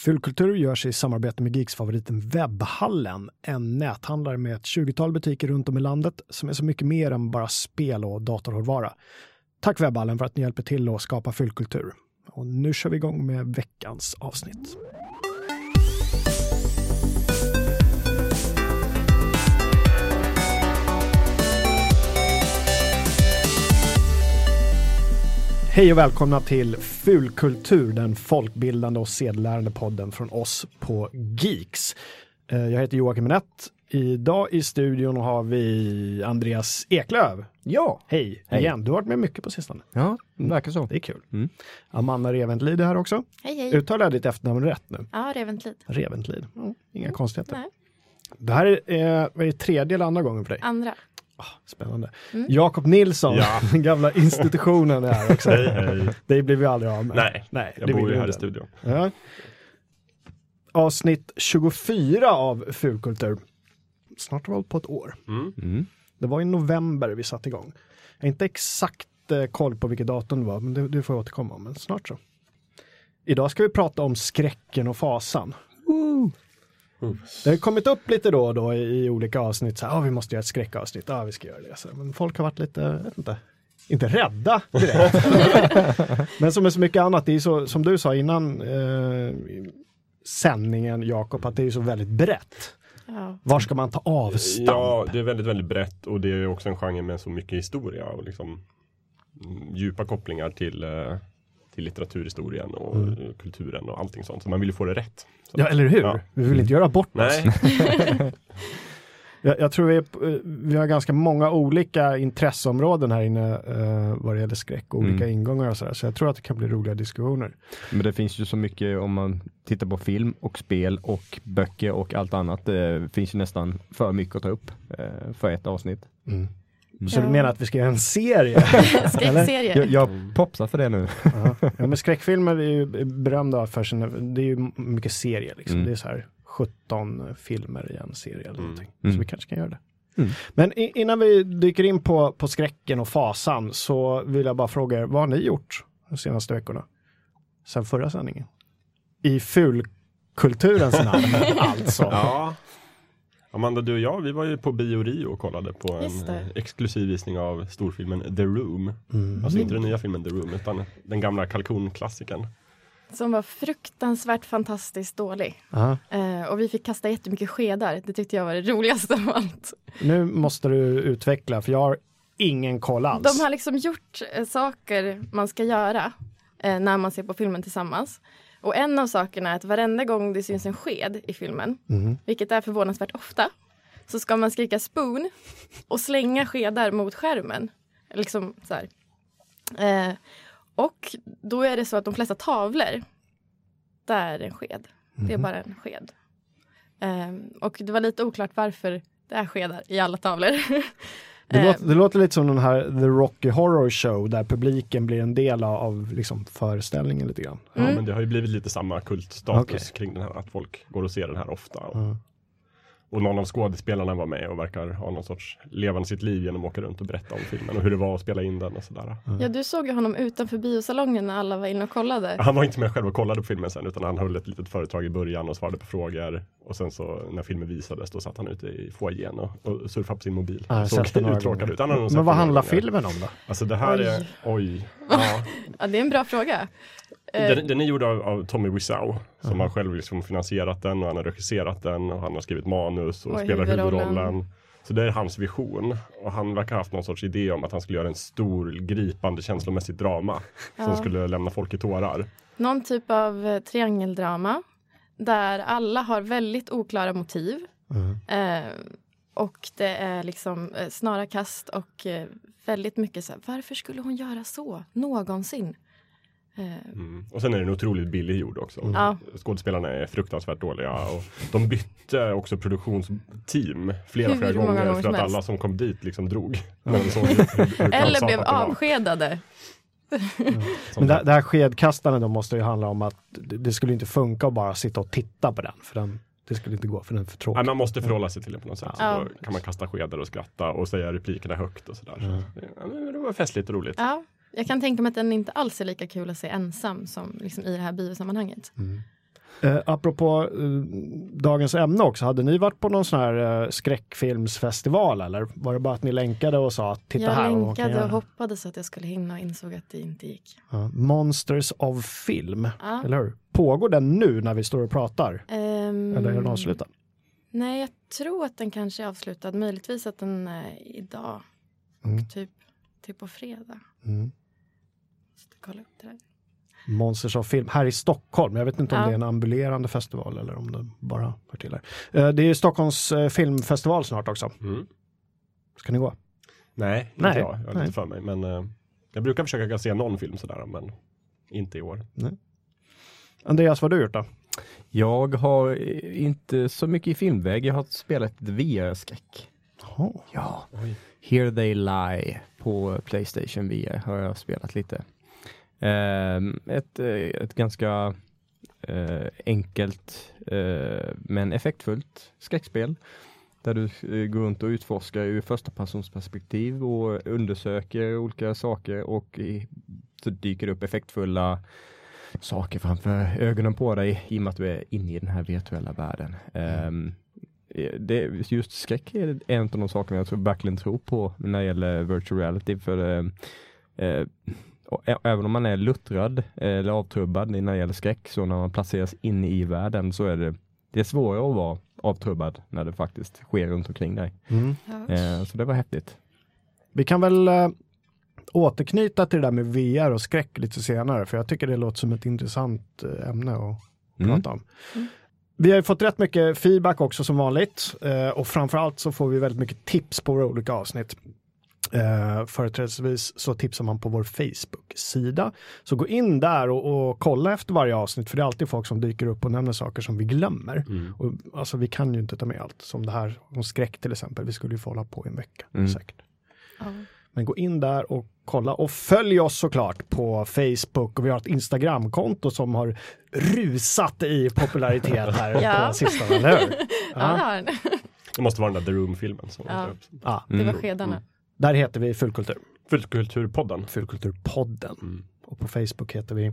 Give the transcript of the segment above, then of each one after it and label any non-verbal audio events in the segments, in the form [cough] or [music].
Fulkultur görs i samarbete med Geeks-favoriten Webbhallen, en näthandlare med ett 20-tal butiker runt om i landet som är så mycket mer än bara spel och datorhårdvara. Tack Webbhallen för att ni hjälper till att skapa fyllkultur. Och nu kör vi igång med veckans avsnitt. Hej och välkomna till Fulkultur, den folkbildande och sedlärande podden från oss på Geeks. Eh, Jag heter Joakim Minett. Idag i studion har vi Andreas Eklöv. Ja, Hej, Hej. igen. Du har varit med mycket på sistone. ja det verkar så. Det är kul. Mm. Amanda Reventlid är här också. Hej hej. Uttalar jag ditt efternamn rätt nu? Ja, Reventlid. Reventlid. Mm, inga konstigheter. Nej, Det här är, eh, är det tredje eller andra gången för dig? andra. Spännande. Mm. Jakob Nilsson, Ja. [laughs] den gamla institutionen är här också. Hej, hej. Det blir vi aldrig av med. Nej, Nej jag det bor ju här i studion. Ja. Avsnitt 24 av Fulkultur. Snart har vi hållit på ett år. Mm. Mm. Det var i november vi satte igång. Jag har inte exakt eh, koll på vilket datum det var, men det, det får jag återkomma om, men snart så. Idag ska vi prata om skräcken och fasan. Det har kommit upp lite då och då i, olika avsnitt, så här, "Ja, vi måste göra ett skräckavsnitt, ja vi ska göra det. Så, men folk har varit lite, jag vet inte, inte rädda direkt. [laughs] men som med så mycket annat, det är så, som du sa innan eh, sändningen Jakob, att det är så väldigt brett. Ja. Var ska man ta avstamp? Ja, det är väldigt, väldigt brett och det är också en genre med så mycket historia och liksom mm, djupa kopplingar till, eh, till litteraturhistorien och Mm. eh, kulturen och allting sånt. Så man vill ju få det rätt. Så, Ja, eller hur? Ja. Vi vill inte göra bort oss. [laughs] Jag, jag tror vi, eh, vi har ganska många olika intresseområden här inne eh, vad det gäller skräck och olika Mm. ingångar och sådär. Så jag tror att det kan bli roliga diskussioner. Men det finns ju så mycket om man tittar på film och spel och böcker och allt annat. Det finns ju nästan för mycket att ta upp eh, för ett avsnitt. Mm. Så Ja. du menar att vi ska göra en serie? [laughs] Skräckserie. Jag, jag popsar för det nu. ja. ja, men [laughs] skräckfilmer är ju berömda för sina, det är ju mycket serier liksom. Mm. Det är så här 17 filmer i en serie eller Mm. någonting. Mm. Så vi kanske kan göra det. Mm. Men innan vi dyker in på, på skräcken och fasan så vill jag bara fråga er, vad har ni gjort de senaste veckorna? Sen förra sändningen? I fulkulturens namn [laughs] alltså. ja. Amanda, du och jag, vi var ju på Bio Rio och kollade på en eh, exklusiv visning av storfilmen The Room. Mm. Alltså inte den nya filmen The Room, utan den gamla kalkonklassikern. Som var fruktansvärt fantastiskt dålig. Eh, och vi fick kasta jättemycket skedar. Det tyckte jag var det roligaste av allt. Nu måste du utveckla för jag har ingen koll alls. De har liksom gjort eh, saker man ska göra eh, när man ser på filmen tillsammans. Och en av sakerna är att varenda gång det syns en sked i filmen, Mhm. vilket är förvånansvärt ofta, så ska man skrika spoon och slänga skedar mot skärmen. Liksom så. Eh, och då är det så att de flesta tavlor, där är en sked. Det är bara en sked. Eh, och det var lite oklart varför det är skedar i alla tavlor. [laughs] Det, Eh, låter, det låter lite som den här The Rocky Horror Show där publiken blir en del av, liksom föreställningen lite grann. Ja, Mm. men det har ju blivit lite samma kultstatus Okej. kring den här, att folk går och ser den här ofta. Och, Ja. Och någon av skådespelarna var med och verkar ha någon sorts levande sitt liv genom att åka runt och berätta om filmen och hur det var att spela in den och sådär. Ja, du såg ju honom utanför biosalongen när alla var inne och kollade. Han var inte med själv och kollade på filmen sen utan han höll ett litet föredrag i början och svarade på frågor. Och sen så när filmen visades då satt han ute i foajén och, och surfade på sin mobil. Ja, Såg uttråkad ut. Men vad handlar filmen om då? Alltså det här Oj. är, oj. Ja. [laughs] Ja, det är en bra fråga. Eh, Den, den är gjord av, av Tommy Wiseau som Mhm. har själv liksom finansierat den och han har regisserat den och han har skrivit manus och Och spelar huvudrollen. huvudrollen. Så det är hans vision och han verkar ha haft någon sorts idé om att han skulle göra en stor gripande känslomässigt drama som Ja. skulle lämna folk i tårar. Någon typ av eh, triangeldrama där alla har väldigt oklara motiv. Mm. Eh, och det är liksom eh, snara kast och väldigt mycket så här, varför skulle hon göra så någonsin? Eh, Mm. Och sen är den otroligt billig gjord också. Ja. Skådespelarna är fruktansvärt dåliga och de bytte också produktionsteam flera, flera gånger gånger för att alla som kom dit liksom drog. Hur eller blev det avskedade. Men det, det här skedkastandet då måste ju handla om att det, det skulle inte funka att bara sitta och titta på den. För den, det skulle inte gå för den är för Nej, tråkig. man måste förhålla sig till det på något sätt. Så Ja. då kan man kasta skedar och skratta och säga replikerna högt och sådär. Mm. Så, ja, men det var festligt och roligt. Ja, jag kan tänka mig att den inte alls är lika kul att se ensam som liksom i det här biosammanhanget. Mm. Eh, apropå eh, dagens ämne också, hade ni varit på någon sån här eh, skräckfilmsfestival eller var det bara att ni länkade och sa att titta jag här kan länkade och hoppades att jag skulle hinna och insåg att det inte gick. Ja, Monsters of Film, Ja. eller hur? Pågår den nu när vi står och pratar? Ehm, Eller är den avslutad? Nej, jag tror att den kanske är avslutad. Möjligtvis att den är idag. Mm. Och typ, typ på fredag. Mm. Måste kolla upp det där. Monsters of Film här i Stockholm. Jag vet inte om Ja. det är en ambulerande festival eller om det bara hör till här. Eh, Det är Stockholms eh, filmfestival snart också. Mm. Ska ni gå? Nej, inte Nej, jag. Jag har nej. lite för mig. Men eh, jag brukar försöka se någon film sådär, men inte i år. Andreas, vad har du gjort då? Jag har inte så mycket i filmväg. Jag har spelat VR-skräck. Ja. Here They Lie på Playstation VR har jag spelat lite. Ehm, ett, eh, ett ganska eh, enkelt eh, men effektfullt skräckspel. Där du går runt och utforskar ur första persons perspektiv och undersöker olika saker och så dyker det upp effektfulla saker framför ögonen på dig i och med att du är inne i den här virtuella världen. Ehm, det, just skräck är en av de sakerna jag tror, verkligen tror på när det gäller virtual reality. För eh, Även om man är luttrad eh, eller avtrubbad när det gäller skräck, så när man placeras in i världen så är det, det är svårare att vara avtrubbad när det faktiskt sker runt omkring dig. Ja. Eh, så det var häftigt. Vi kan väl eh, återknyta till det där med VR och skräck lite senare, för jag tycker det låter som ett intressant eh, ämne att Mm. prata om. Vi har ju fått rätt mycket feedback också som vanligt eh, och framförallt så får vi väldigt mycket tips på våra olika avsnitt. Eh, företrädesvis så tipsar man på vår Facebook-sida. Så gå in där och, och kolla efter varje avsnitt för det är alltid folk som dyker upp och nämner saker som vi glömmer. Och, alltså vi kan ju inte ta med allt, som det här om skräck till exempel. Vi skulle ju få hålla på i en vecka Mm. säkert. Ja. Men gå in där och kolla och följ oss såklart på Facebook och vi har ett Instagramkonto som har rusat i popularitet här [laughs] Ja. på sistone, eller hur? [laughs] Ja, det har den. Det måste vara den där The Room-filmen. Som Ja. ja. Ja, Det var Mm. skedarna. Där heter vi Fulkultur, Fulkulturpodden. Fulkulturpodden. Mm. Och på Facebook heter vi,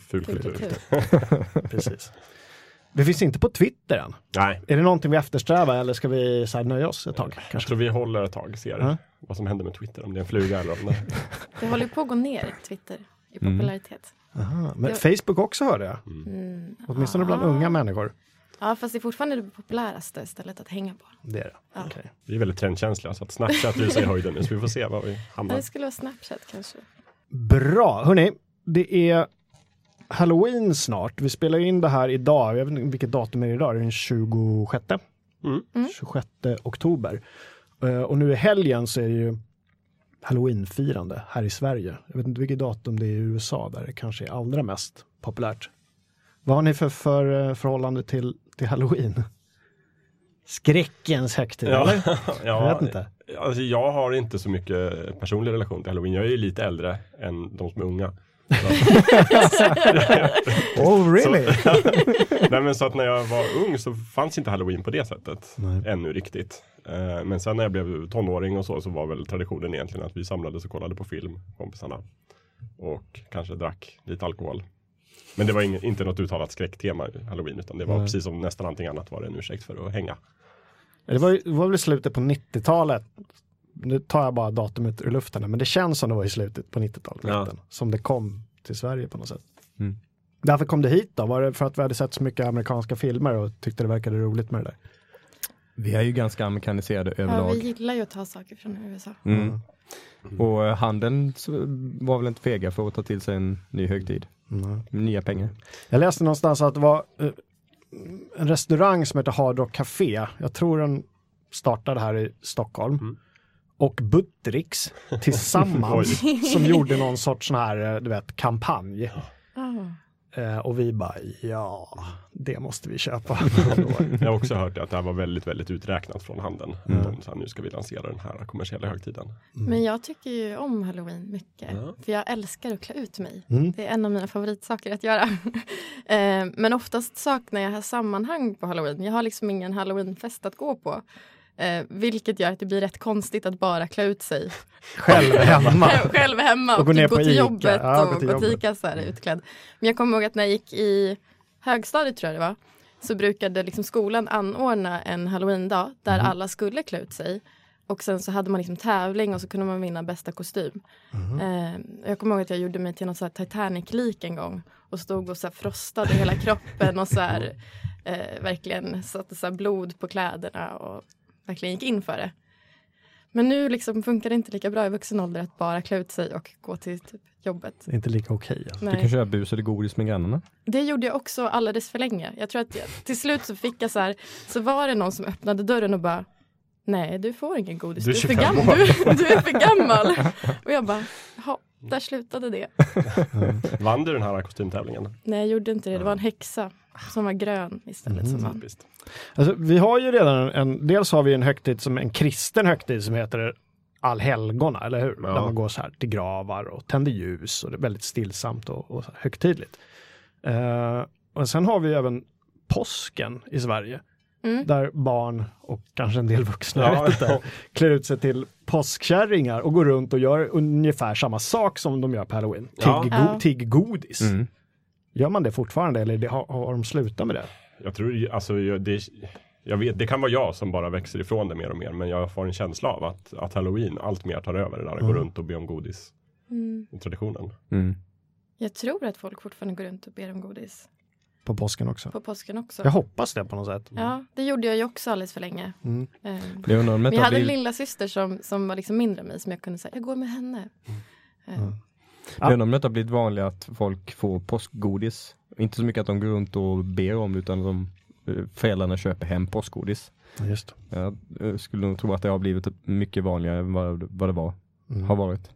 Fulkultur. Fulkultur. [laughs] precis. Vi finns inte på Twitter än. Nej, Är det någonting vi eftersträvar eller ska vi så här, nöja oss ett tag? jag Kanske? tror vi håller ett tag, ser Ja. vad som händer med Twitter. Om det är en fluga eller om det... Det håller ju på att gå ner, Twitter, i Mm. popularitet. Aha, men Det- Facebook också hörde jag. Mm. Åtminstone bland Ja. unga människor. Ja, fast det är fortfarande det populäraste stället att hänga på. Det är det. Ja. Okej. Vi är väldigt trendkänsliga, så att Snapchat rusar i höjden nu, så vi får se var vi hamnar. det skulle vara Snapchat kanske. Bra, hörni. Det är Halloween snart. Vi spelar in det här idag. Jag vet inte vilket datum är det idag? Det är den 26. Mm. Mm. 26 oktober. Eh, Och nu i helgen så är det ju Halloween-firande här i Sverige. Jag vet inte vilket datum det är i USA där det kanske är allra mest populärt. Vad har ni för, för eh, förhållande till, till Halloween? Skräckens högtid, eller? [laughs] ja, Jag vet inte. Alltså, jag har inte så mycket personlig relation till Halloween. Jag är ju lite äldre än de som är unga. [laughs] Oh, really? [laughs] Nej, men så att när jag var ung så fanns inte Halloween på det sättet Nej. ännu riktigt. Eh, Men sen när jag blev tonåring och så, så var väl traditionen egentligen att vi samlades och kollade på film, kompisarna. Och kanske drack lite alkohol. Men det var ing- inte något uttalat skräcktema i Halloween, utan det var Nej. precis som nästan allting annat var det en ursäkt för att hänga. Det var, ju- det var väl slutet på 90-talet. Nu tar jag bara datumet ur luften, men det känns som det var i slutet på 90-talet. Ja. Som det kom till Sverige på något sätt. Mm. Därför kom det hit då? Var det för att vi hade sett så mycket amerikanska filmer och tyckte det verkade roligt med det där? Vi är ju ganska amerikaniserade Ja, överlag. vi gillar ju att ta saker från USA. Mm. Och eh, handeln var väl inte fega för att ta till sig en ny högtid. Mm. Nya pengar. Jag läste någonstans att det var eh, en restaurang som heter Hard Rock Café. Jag tror den startade här i Stockholm. Mm. Och Buttericks [laughs] tillsammans som gjorde någon sorts sån här, eh, du vet, kampanj. Ah. Eh, och vi bara, ja, det måste vi köpa. Jag har också hört att det här var väldigt, väldigt uträknat från handeln. Mm. De sa, nu ska vi lansera den här kommersiella högtiden. Men jag tycker ju om halloween mycket. Ja. För jag älskar att klä ut mig. Mm. Det är en av mina favoritsaker att göra. [laughs] Eh, Men oftast saknar jag sammanhang på halloween. Jag har liksom ingen halloweenfest att gå på. Eh, vilket gör att det blir rätt konstigt att bara klä ut sig Själv [laughs] hemma. [laughs] själv hemma Och och, gå ner typ gå på till Ica. jobbet Ja, gå och till gå till jobbet. Ica så här utklädd. Men jag kommer ihåg att när jag gick i högstadiet tror jag det var, så brukade liksom skolan anordna en halloween-dag där Mhm. alla skulle klä ut sig. Och sen så hade man liksom tävling och så kunde man vinna bästa kostym. Mhm. Eh, jag kommer ihåg att jag gjorde mig till någon så här Titanic-lik en gång och stod och så här frostade hela kroppen och så här, [laughs] eh, verkligen satte så här blod på kläderna och verkligen gick in för det. Men nu liksom funkar det inte lika bra i vuxen ålder att bara klä ut sig och gå till typ jobbet. Det är inte lika okej. alltså. Du kan köra bus eller godis med grannarna. Det gjorde jag också alldeles för länge. Jag tror att jag, till slut så fick jag så här, så var det någon som öppnade dörren och bara Nej, du får ingen godis. Du Du är är, för 25 gammal. år." Du, du är för gammal. Och jag bara, jaha, där slutade det. Vann du den här kostymtävlingen? Nej, jag gjorde inte det. Det var en häxa som var grön istället som vann. Alltså, vi har ju redan en, dels har vi en högtid som en kristen högtid som heter allhelgona, eller hur? Ja. Där man går så här till gravar och tänder ljus och det är väldigt stillsamt och, och högtidligt. Eh, och sen har vi även påsken i Sverige. Mm. Där barn och kanske en del vuxna, Ja. inte, [laughs] klär ut sig till påskkärringar och går runt och gör ungefär samma sak som de gör på halloween. Tigg, Ja. go- tigg godis. Mm. Gör man det fortfarande eller det, har, har de slutat med det? Jag tror, alltså det, jag vet, det kan vara jag som bara växer ifrån det mer och mer. Men jag får en känsla av att, att halloween allt mer tar över det där. Går Mm. runt och be om godis. Mm. Traditionen. Mm. Jag tror att folk fortfarande går runt och ber om godis. På påsken också. På påsken också. Jag hoppas det på något sätt. Ja, det gjorde jag ju också alldeles för länge. Mm. Eh, Jag Men hade en lilla syster som, som var liksom mindre än mig som jag kunde säga, jag går med henne. Eh, Mm. jag undrar om det har blivit vanligt att folk får påskgodis. Inte så mycket att de går runt och ber om utan de eh, föräldrarna köper hem påskgodis. Just det. Jag eh, skulle nog tro att det har blivit mycket vanligare än vad, vad det var, Mm. har varit.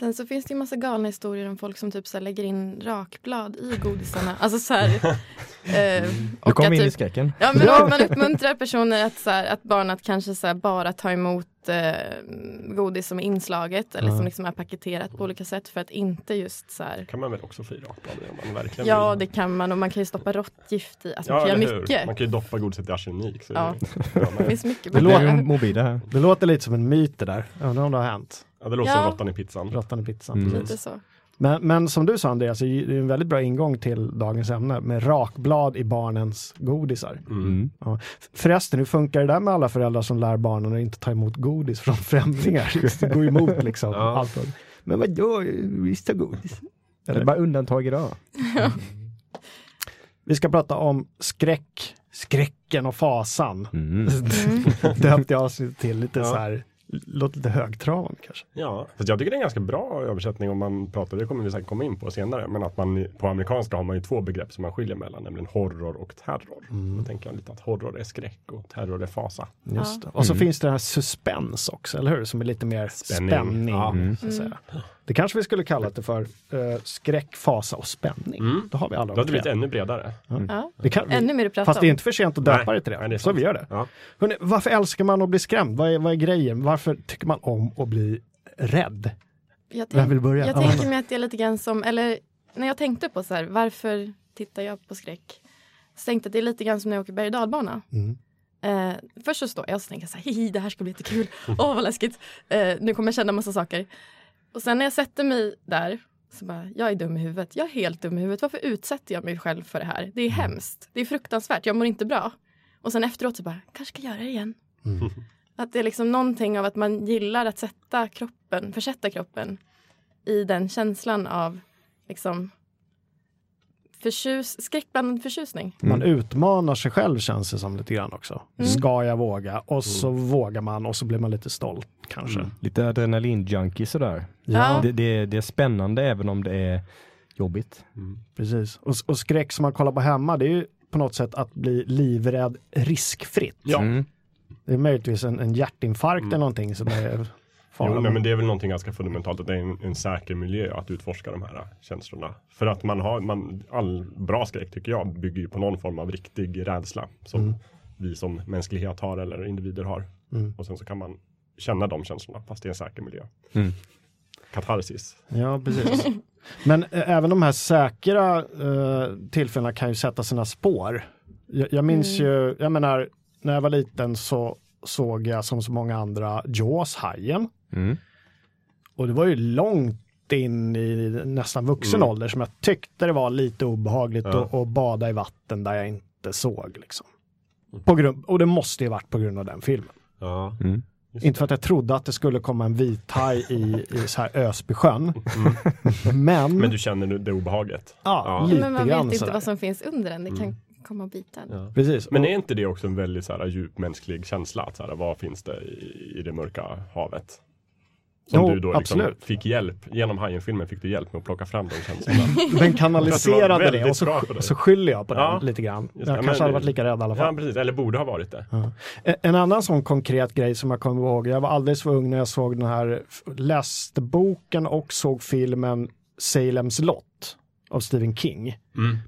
Sen så finns det ju massa galna historier om folk som typ så lägger in rakblad i godisarna. Alltså så här. [laughs] Eh, Du kom att in i typ, skräcken. ja, men [laughs] att man uppmuntrar personer att, så här, att barn att kanske så här, bara ta emot eh, godis som är inslaget eller Ja. som liksom är paketerat på olika sätt för att inte just så här. kan man väl också få i rakblad om man verkligen Ja, vill. det kan man och man kan ju stoppa råttgift i. Alltså Ja, man kan göra mycket. Man kan ju doppa godiset i arsenik. Så Ja. det, [laughs] Det finns mycket Det Det låter- mobiler här. Det låter lite som en myt det där. Undrar om det har hänt. ja, det låter Ja. som råttan i pizzan. Råttan i pizzan. Mm. precis. Lite så. Men, men som du sa Andreas, det är en väldigt bra ingång till dagens ämne med rakblad i barnens godisar. Mm. Ja. Förresten, hur funkar det där med alla föräldrar som lär barnen att inte ta emot godis från [laughs] främlingar? Det går emot liksom Ja. allt. Men vad då? Visst ta godis. Det är Eller? bara undantag idag. Vi ska prata om skräck, skräcken och fasan. Mm. [laughs] Döpte jag till lite Ja. så här, låter lite högtravande kanske. Ja, fast jag tycker det är en ganska bra översättning om man pratar, det kommer vi säkert komma in på senare, men att man på amerikanska har man ju två begrepp som man skiljer mellan, nämligen horror och terror. Då tänker jag lite att horror är skräck och terror är fasa. Just Ja. det. Och så Mm. finns det här suspens också, eller hur? Som är lite mer spänning. Spänning. Ja. Mm. Så att säga. Det kanske vi skulle kalla det för eh, skräck, fasa och spänning. Mm. Då har vi alla Det de hade blivit tre. ännu bredare. Ja. Det kan, Ännu mer att prata fast det är om. inte för sent att döpa Nej. det till det. Nej, det är så vi gör det. Ja. Hörrni, varför älskar man att bli skrämd? Vad är, vad är grejen? Varför tycker man om att bli rädd? Jag, Vem tänk, vill börja? jag Ja, tänker mig att det är lite grann som, eller när jag tänkte på så här, varför tittar jag på skräck? Så tänkte att det är lite grann som när jag åker berg och dalbana. Mm. Eh, först så står jag och så tänker jag så här, det här ska bli jättekul. Åh, vad läskigt. Eh, nu kommer jag känna massa saker. Och sen när jag sätter mig där, så bara, jag är dum i huvudet. Jag är helt dum i huvudet. Varför utsätter jag mig själv för det här? Det är hemskt. Det är fruktansvärt. Jag mår inte bra. Och sen efteråt så bara, kanske ska göra det igen. Mm. Att det är liksom någonting av att man gillar att sätta kroppen, försätta kroppen i den känslan av liksom förtjus, skräckblandad förtjusning. Man utmanar sig själv känns det som lite grann också. Mm. Ska jag våga? Och så vågar man och så blir man lite stolt kanske. Mm. Lite adrenalin-junkie sådär. Ja. Det, det, det är spännande även om det är jobbigt. Precis. Och, och skräck som man kollar på hemma, det är ju på något sätt att bli livrädd riskfritt. Ja. Mm. Det är möjligtvis en, en hjärtinfarkt Mm. eller någonting som är fara. Jo, nej, men det är väl någonting ganska fundamentalt att det är en, en säker miljö att utforska de här känslorna. För att man har, man, all bra skräck tycker jag bygger ju på någon form av riktig rädsla som Mm. vi som mänsklighet har eller individer har. Mm. Och sen så kan man känna de känslorna fast det är en säker miljö. Mm. Katarsis. Ja, precis. [laughs] Men eh, även de här säkra eh, tillfällena kan ju sätta sina spår. Jag, jag minns Mm. ju, jag menar, när jag var liten så såg jag som så många andra Jaws, Hajen. Mm. Och det var ju långt in i nästan vuxen Mm. ålder som jag tyckte det var lite obehagligt Ja. att, att bada i vatten där jag inte såg. Liksom. På grund, och det måste ju varit på grund av den filmen. Ja. Mm. Inte för att jag trodde att det skulle komma en vithaj i, i så här Ösbysjön. Men, Mm. Men du känner nu det obehaget? ja, Ja. lite Men man grann vet inte sådär. vad som finns under den. Det kan Mm. komma och bita en. Ja. Precis. Men är inte det också en väldigt så här, djup mänsklig känsla? Att, så här, vad finns det i, i det mörka havet? Som Jo, du då liksom fick hjälp, genom Hajen-filmen fick du hjälp med att plocka fram de känslorna. [laughs] Den kanaliserade det och så, så skyller jag på den Ja, lite grann. Jag kanske Men- hade varit lika rädd i alla ja, fall. precis. Eller borde ha varit det. En- En annan sån konkret grej som jag kommer ihåg, jag var alldeles för ung när jag såg den här, läste boken och såg filmen Salems lott av Stephen King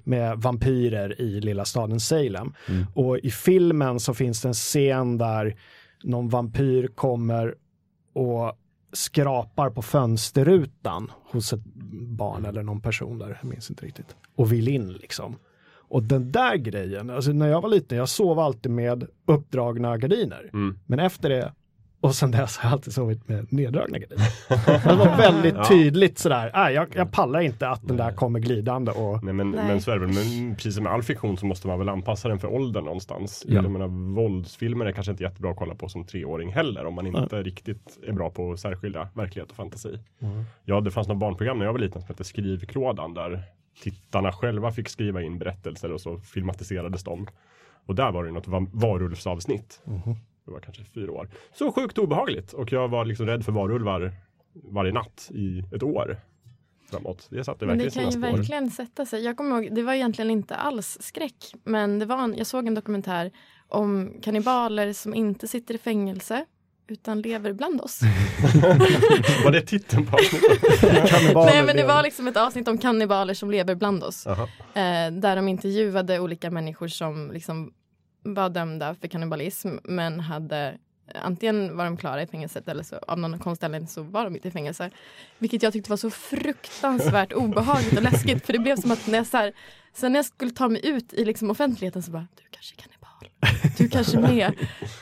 med vampyrer i lilla staden Salem. Och i filmen så finns det en scen där någon vampyr kommer och skrapar på fönsterrutan hos ett barn eller någon person där, jag minns inte riktigt, och vill in liksom. Och den där grejen, alltså när jag var liten, jag sov alltid med uppdragna gardiner. Mm. Men efter det, och sen dess har jag alltid sovit med neddragna gardiner. det var väldigt Ja. tydligt sådär, nej jag, jag pallar inte att den där kommer glidande och Nej men, Nej. men så är det väl, men precis som med all fiktion så måste man väl anpassa den för åldern någonstans. Ja. Jag menar våldsfilmer är kanske inte jättebra att kolla på som treåring heller om man inte riktigt är bra på att särskilja verklighet och fantasi. Ja, det fanns något barnprogram när jag var liten som hette Skrivklådan där tittarna själva fick skriva in berättelser och så filmatiserades de. Och där var det något va- varulvsavsnitt. Det var kanske fyra år. Så sjukt obehagligt och jag var liksom rädd för varulvar varje natt i ett år framåt. Det satte Men det kan sina ju spår. verkligen sätta sig. Jag kommer ihåg, det var egentligen inte alls skräck. Men det var en, jag såg en dokumentär om kannibaler som inte sitter i fängelse utan lever bland oss. [laughs] Var det titeln på avsnittet? [laughs] Nej men det var liksom ett avsnitt om kannibaler som lever bland oss. Eh, där de intervjuade olika människor som liksom var dömda för kannibalism men hade Antingen var de klara i fängelset eller så av någon konstig anledning så var de inte i fängelse. Vilket jag tyckte var så fruktansvärt obehagligt och läskigt. För det blev som att när jag, så här, sen när jag skulle ta mig ut i liksom offentligheten så bara, du kanske är kannibal. Du kanske är med.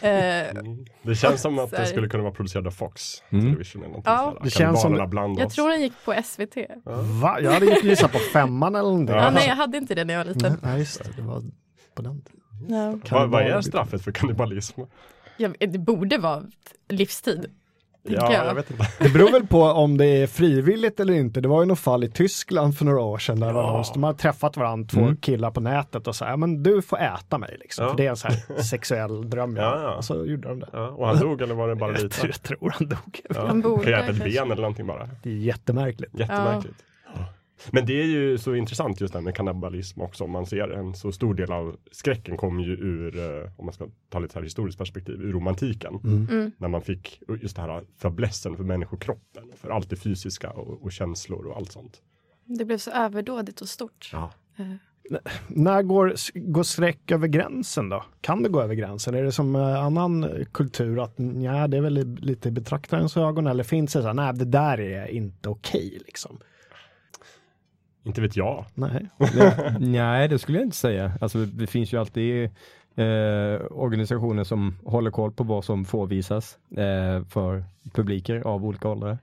Eh, Det känns som att här. skulle kunna vara producerad av Fox Mm. Television eller någonting Ja. sådär. Det känns som- bland jag oss. tror den gick på SVT. Va? Jag hade ju gissat på femman eller någonting. Ja, nej, jag hade inte det när jag var liten. Nej, just det. Det var på den tiden. Ja. Vad, vad är straffet för kannibalism? Jag, det borde vara livstid. Ja, jag. jag vet inte. Det beror väl på om det är frivilligt eller inte. Det var ju något fall i Tyskland för några år sedan där Ja. de hade träffat varandra, två Mm. killar på nätet och sa, ja men du får äta mig liksom. Ja. För det är en sån här sexuell dröm. Ja, ja. Och så gjorde de det. Ja, och han dog eller var det bara Jag lite? tror, jag tror han dog. Ja. Han borde Kan jag äta ett ben eller någonting bara? Det är jättemärkligt. Jättemärkligt. Men det är ju så intressant just det här med kannibalism också. Om man ser en så stor del av skräcken kommer ju ur, eh, om man ska ta lite så här historiskt perspektiv, ur romantiken. Mm. När man fick just det här fäblessen för människokroppen, för allt det fysiska och, och känslor och allt sånt. Det blev så överdådigt och stort. Ja. Eh, När går, går skräck över gränsen då? Kan det gå över gränsen? Är det som eh, annan kultur att ja, det är väl lite i betraktarens ögon eller finns det så här, nej det där är inte okej liksom? Inte vet jag. Nej. Det, [laughs] nej, det skulle jag inte säga. Alltså, det finns ju alltid eh, organisationer som håller koll på vad som får visas eh, för publiker av olika åldrar.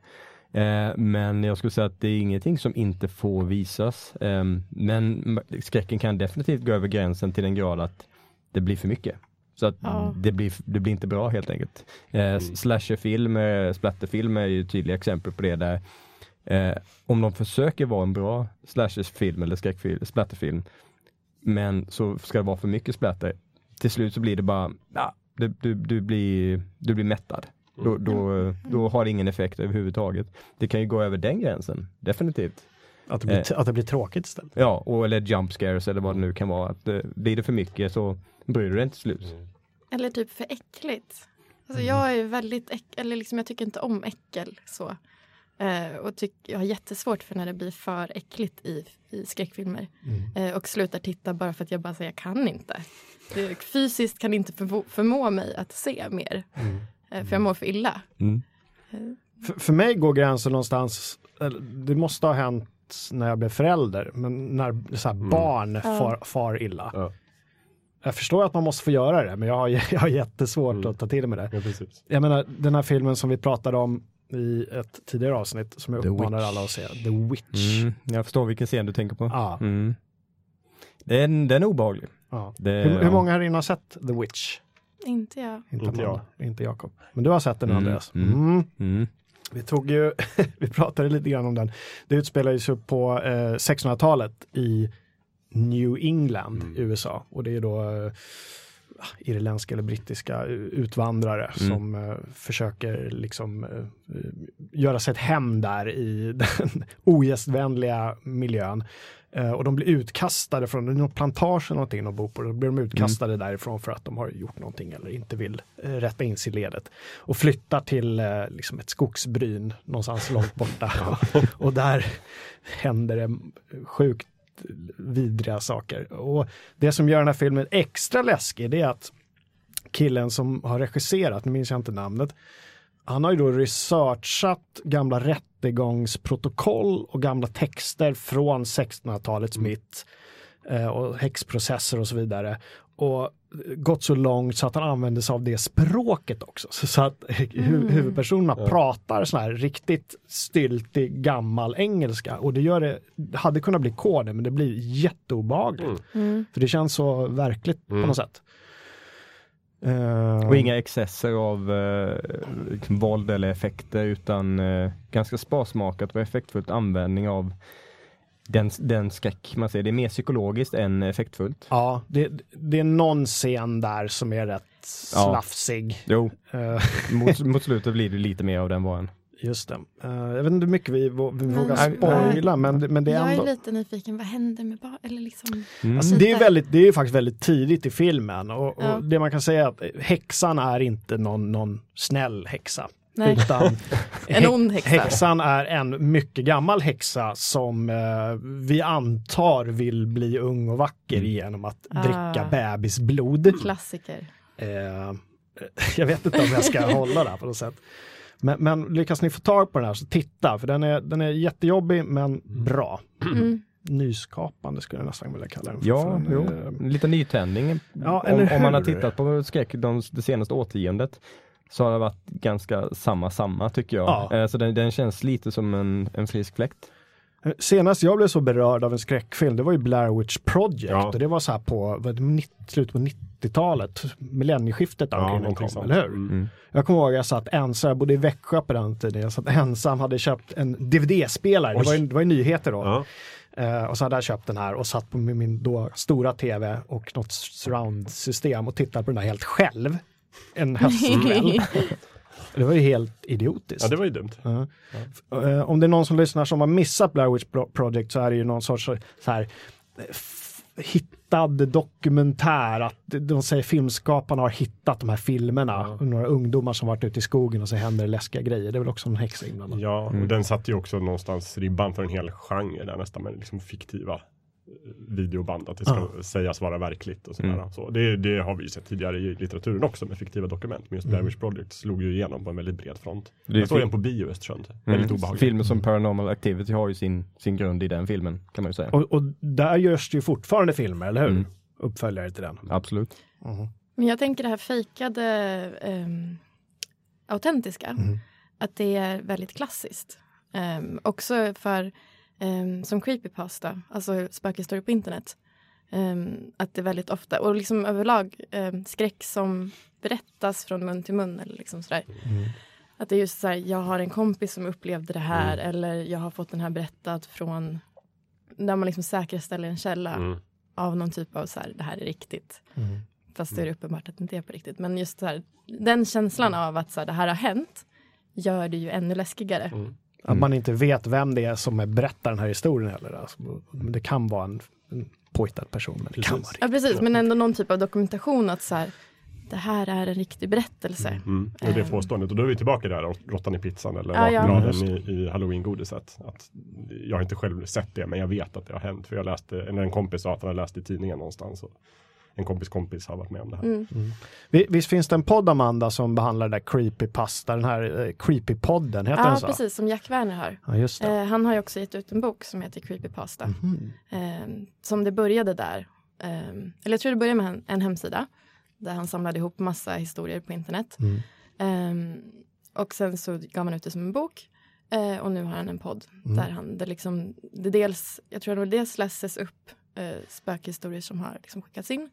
Eh, men jag skulle säga att det är ingenting som inte får visas. Eh, men skräcken kan definitivt gå över gränsen till en grad att det blir för mycket. Så att Ja. det, blir, det blir inte bra helt enkelt. Eh, Slasherfilm, eh, splatterfilm är ju tydliga exempel på det där Eh, om de försöker vara en bra slashersfilm eller skräckfilm, splatterfilm, men så ska det vara för mycket splatter, till slut så blir det bara, ja, du, du, du, blir, du blir mättad. Då, då, då har det ingen effekt överhuvudtaget. Det kan ju gå över den gränsen, definitivt. Att det blir, att det blir tråkigt istället. Ja, och, eller jump scares eller vad det nu kan vara. Att, eh, blir det för mycket så bryr du dig inte till slut. Eller typ för äckligt. Alltså jag är väldigt äck, eller liksom jag tycker inte om äckel så. Eh, och tyck, jag har jättesvårt för när det blir för äckligt i, i skräckfilmer. Eh, och slutar titta bara för att jag bara säger jag kan inte. Det, fysiskt kan inte förmå, förmå mig att se mer. Eh, för jag mår för illa. Mm. För, för mig går gränsen någonstans, det måste ha hänt när jag blev förälder, men när så här, barn far, far illa. Ja. Jag förstår att man måste få göra det, men jag har, [laughs] jag har jättesvårt Mm. att ta till mig det. Ja, precis. Jag menar, den här filmen som vi pratade om, i ett tidigare avsnitt som jag uppmanar alla att se. The Witch. Mm, jag förstår vilken scen du tänker på. Ja. Mm. Den, den är obehaglig. Ja. Det, Hur, hur många här inne har sett The Witch? Inte jag. Inte, Inte Amanda, inte Jakob. Men du har sett den Mm, Andreas? mm. Mm. Mm. Vi tog ju, [laughs] vi pratade lite grann om den. Det utspelar sig på eh, 1600-talet i New England, Mm. USA. Och det är då eh, irländska eller brittiska utvandrare Mm. som eh, försöker liksom eh, göra sig ett hem där i den [laughs] ogästvänliga miljön. Eh, och de blir utkastade från någon plantage eller någonting de bor på. Då blir de utkastade därifrån för att de har gjort någonting eller inte vill eh, rätta in sig i ledet. Och flyttar till eh, liksom ett skogsbryn någonstans långt borta. [laughs] [laughs] och där händer det sjukt vidriga saker. Och det som gör den här filmen extra läskig det är att killen som har regisserat, nu minns jag inte namnet, han har ju då researchat gamla rättegångsprotokoll och gamla texter från 1600-talets mitt eh, och häxprocesser och så vidare. Och gått så långt så att han använder sig av det språket också. Så, att hu huvudpersonerna pratar sån här riktigt styltig gammal engelska och det gör det, hade kunnat bli kod men det blir jätteobehagligt. Mm. För det känns så verkligt på Mm. något sätt. Eh, Och inga excesser av eh, liksom våld eller effekter utan eh, ganska sparsmakat och effektfullt användning av den, den skräck man ser. Det är mer psykologiskt än effektfullt. Ja, det, det är någon scen där som är rätt slafsig. Jo, Eh, mot, mot slutet blir det lite mer av den varan. just det. Eh, jag vet inte hur mycket vi, vå- vi Men- vågar Nej, spoila, men, det- men det är jag ändå... är lite nyfiken, vad händer med barn? Eller liksom, Mm. Alltså, det, är väldigt, det är faktiskt väldigt tidigt i filmen och, och Ja. det man kan säga är att häxan är inte någon, någon snäll häxa. Nej. Utan [laughs] En ond häxa. häxan är en mycket gammal häxa som eh, vi antar vill bli ung och vacker genom att Ah. dricka bebisblod. Klassiker. Eh, [laughs] jag vet inte om jag ska [laughs] hålla där på något sätt. Men, men lyckas ni få tag på den här så titta, för den är, den är jättejobbig men bra. Mm. [clears throat] Nyskapande skulle jag nästan vilja kalla den. för, Ja, för den är- lite nytändning. Ja, om, om man har tittat på skräck de, det senaste årtiondet så har det varit ganska samma samma tycker jag. Ja. Eh, Så den, den känns lite som en, en frisk fläkt. Senast jag blev så berörd av en skräckfilm, det var ju Blair Witch Project. Ja. Och det var så här på slutet på 90-talet, millennieskiftet där Ja, omkring kom, sånt. eller hur? Mm. Mm. Jag kommer ihåg jag satt ensam, jag bodde i Växjö på den tiden, jag satt ensam, hade köpt en DVD-spelare, det var, ju, det var ju nyheter då. Ja. Eh, och så hade jag köpt den här och satt på min, min då stora tv och något surround-system och tittade på den här helt själv. En höstkväll. [laughs] det var ju helt idiotiskt. ja, det var ju dumt. Ja. Eh, om det är någon som lyssnar som har missat Blair Witch Pro- Project så är det ju någon sorts så här eh, hittad dokumentär att de säger filmskaparna har hittat de här filmerna. Några ungdomar som varit ute i skogen och så händer det läskiga grejer. Det är väl också en häxa inblandad. Ja, Mm. och den satte ju också någonstans ribban för en hel genre där nästan med liksom fiktiva eh, videoband, att det ska sägas vara verkligt och sådär. Mm. Så det, det har vi ju sett tidigare i litteraturen också med fiktiva dokument, men just Blair Witch Project slog ju igenom på en väldigt bred front. Det Jag såg den på bio i Östersund, väldigt Mm. obehagligt. Filmer som Paranormal Activity har ju sin, sin grund i den filmen kan man ju säga. Och, och där görs det ju fortfarande filmer, eller hur? Mm. Uppföljare till den. Absolut. Mhm. Men jag tänker det här fejkade, ehm, autentiska, Mm. att det är väldigt klassiskt. Ehm, också för, um, som creepypasta, alltså spökhistorier på internet. Ehm, att det är väldigt ofta, och liksom överlag um, skräck som berättas från mun till mun eller liksom sådär. Mm. Att det är just så här, jag har en kompis som upplevde det här eller jag har fått den här berättad från där man liksom säkerställer en källa Mm. av någon typ av så här, det här är riktigt. Mm. Fast det är uppenbart att det inte är på riktigt. Men just så här, den känslan av att så här, det här har hänt gör det ju ännu läskigare. Mm. Att man inte vet vem det är som är berättar den här historien heller. Alltså, det kan vara en, en påhittad person, men det kan Precis. vara Ja precis, men ändå någon typ av dokumentation att så här, det här är en riktig berättelse. Mm. Och det Ehm. påståendet, och då är vi tillbaka där, råttan i pizzan eller Ja, ja. i, i halloween-godiset. Att jag har inte själv sett det, men jag vet att det har hänt. För jag läste, eller en kompis sa att han har läst i tidningen någonstans. Och en kompis kompis har varit med om det här. Mm. Vi- Visst finns det en podd Amanda som behandlar det där creepypasta, den här eh, creepypodden, heter Ja den så? precis, som Jack Werner har. Ja, just det. Eh, han har ju också gett ut en bok som heter Creepypasta. Mhm. Eh, som det började där. Eh, eller jag tror det började med en, en hemsida. Där han samlade ihop massa historier på internet. Mm. Eh, och sen så gav man ut det som en bok. Eh, och nu har han en podd Mm. där han, det liksom, det dels, jag tror det dels läses upp eh, spökhistorier som har liksom skickats in.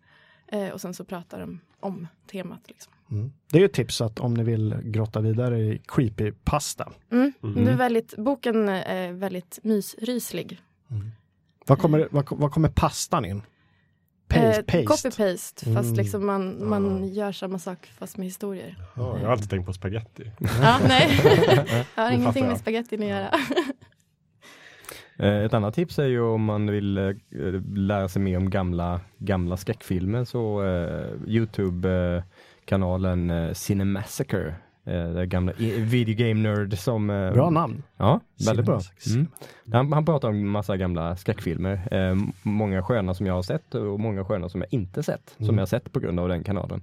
Eh, och sen så pratar de om temat. Liksom. Mm. Det är ju ett tips att om ni vill grotta vidare i creepypasta. Mm. Mhm. Det är väldigt, boken är väldigt mysryslig. Vad kommer, vad, vad kommer pastan in? Paste, Eh, paste. Copy-paste, fast Mm. liksom man, man Ah. gör samma sak fast med historier. Ja, jag har alltid tänkt på spaghetti. Ja, nej. [laughs] jag har ingenting med jag. spagettin att göra. Eh, Ett annat tips är ju om man vill eh, lära sig mer om gamla, gamla skräckfilmer så eh, Youtube-kanalen Cinemassacre. Det gamla i- video game nerd som... Bra namn. Ja, väldigt bra. Mm. Han, han pratar om massa gamla skräckfilmer. Många sköna som jag har sett och många sköna som jag inte sett. Som Mm. jag har sett på grund av den kanalen.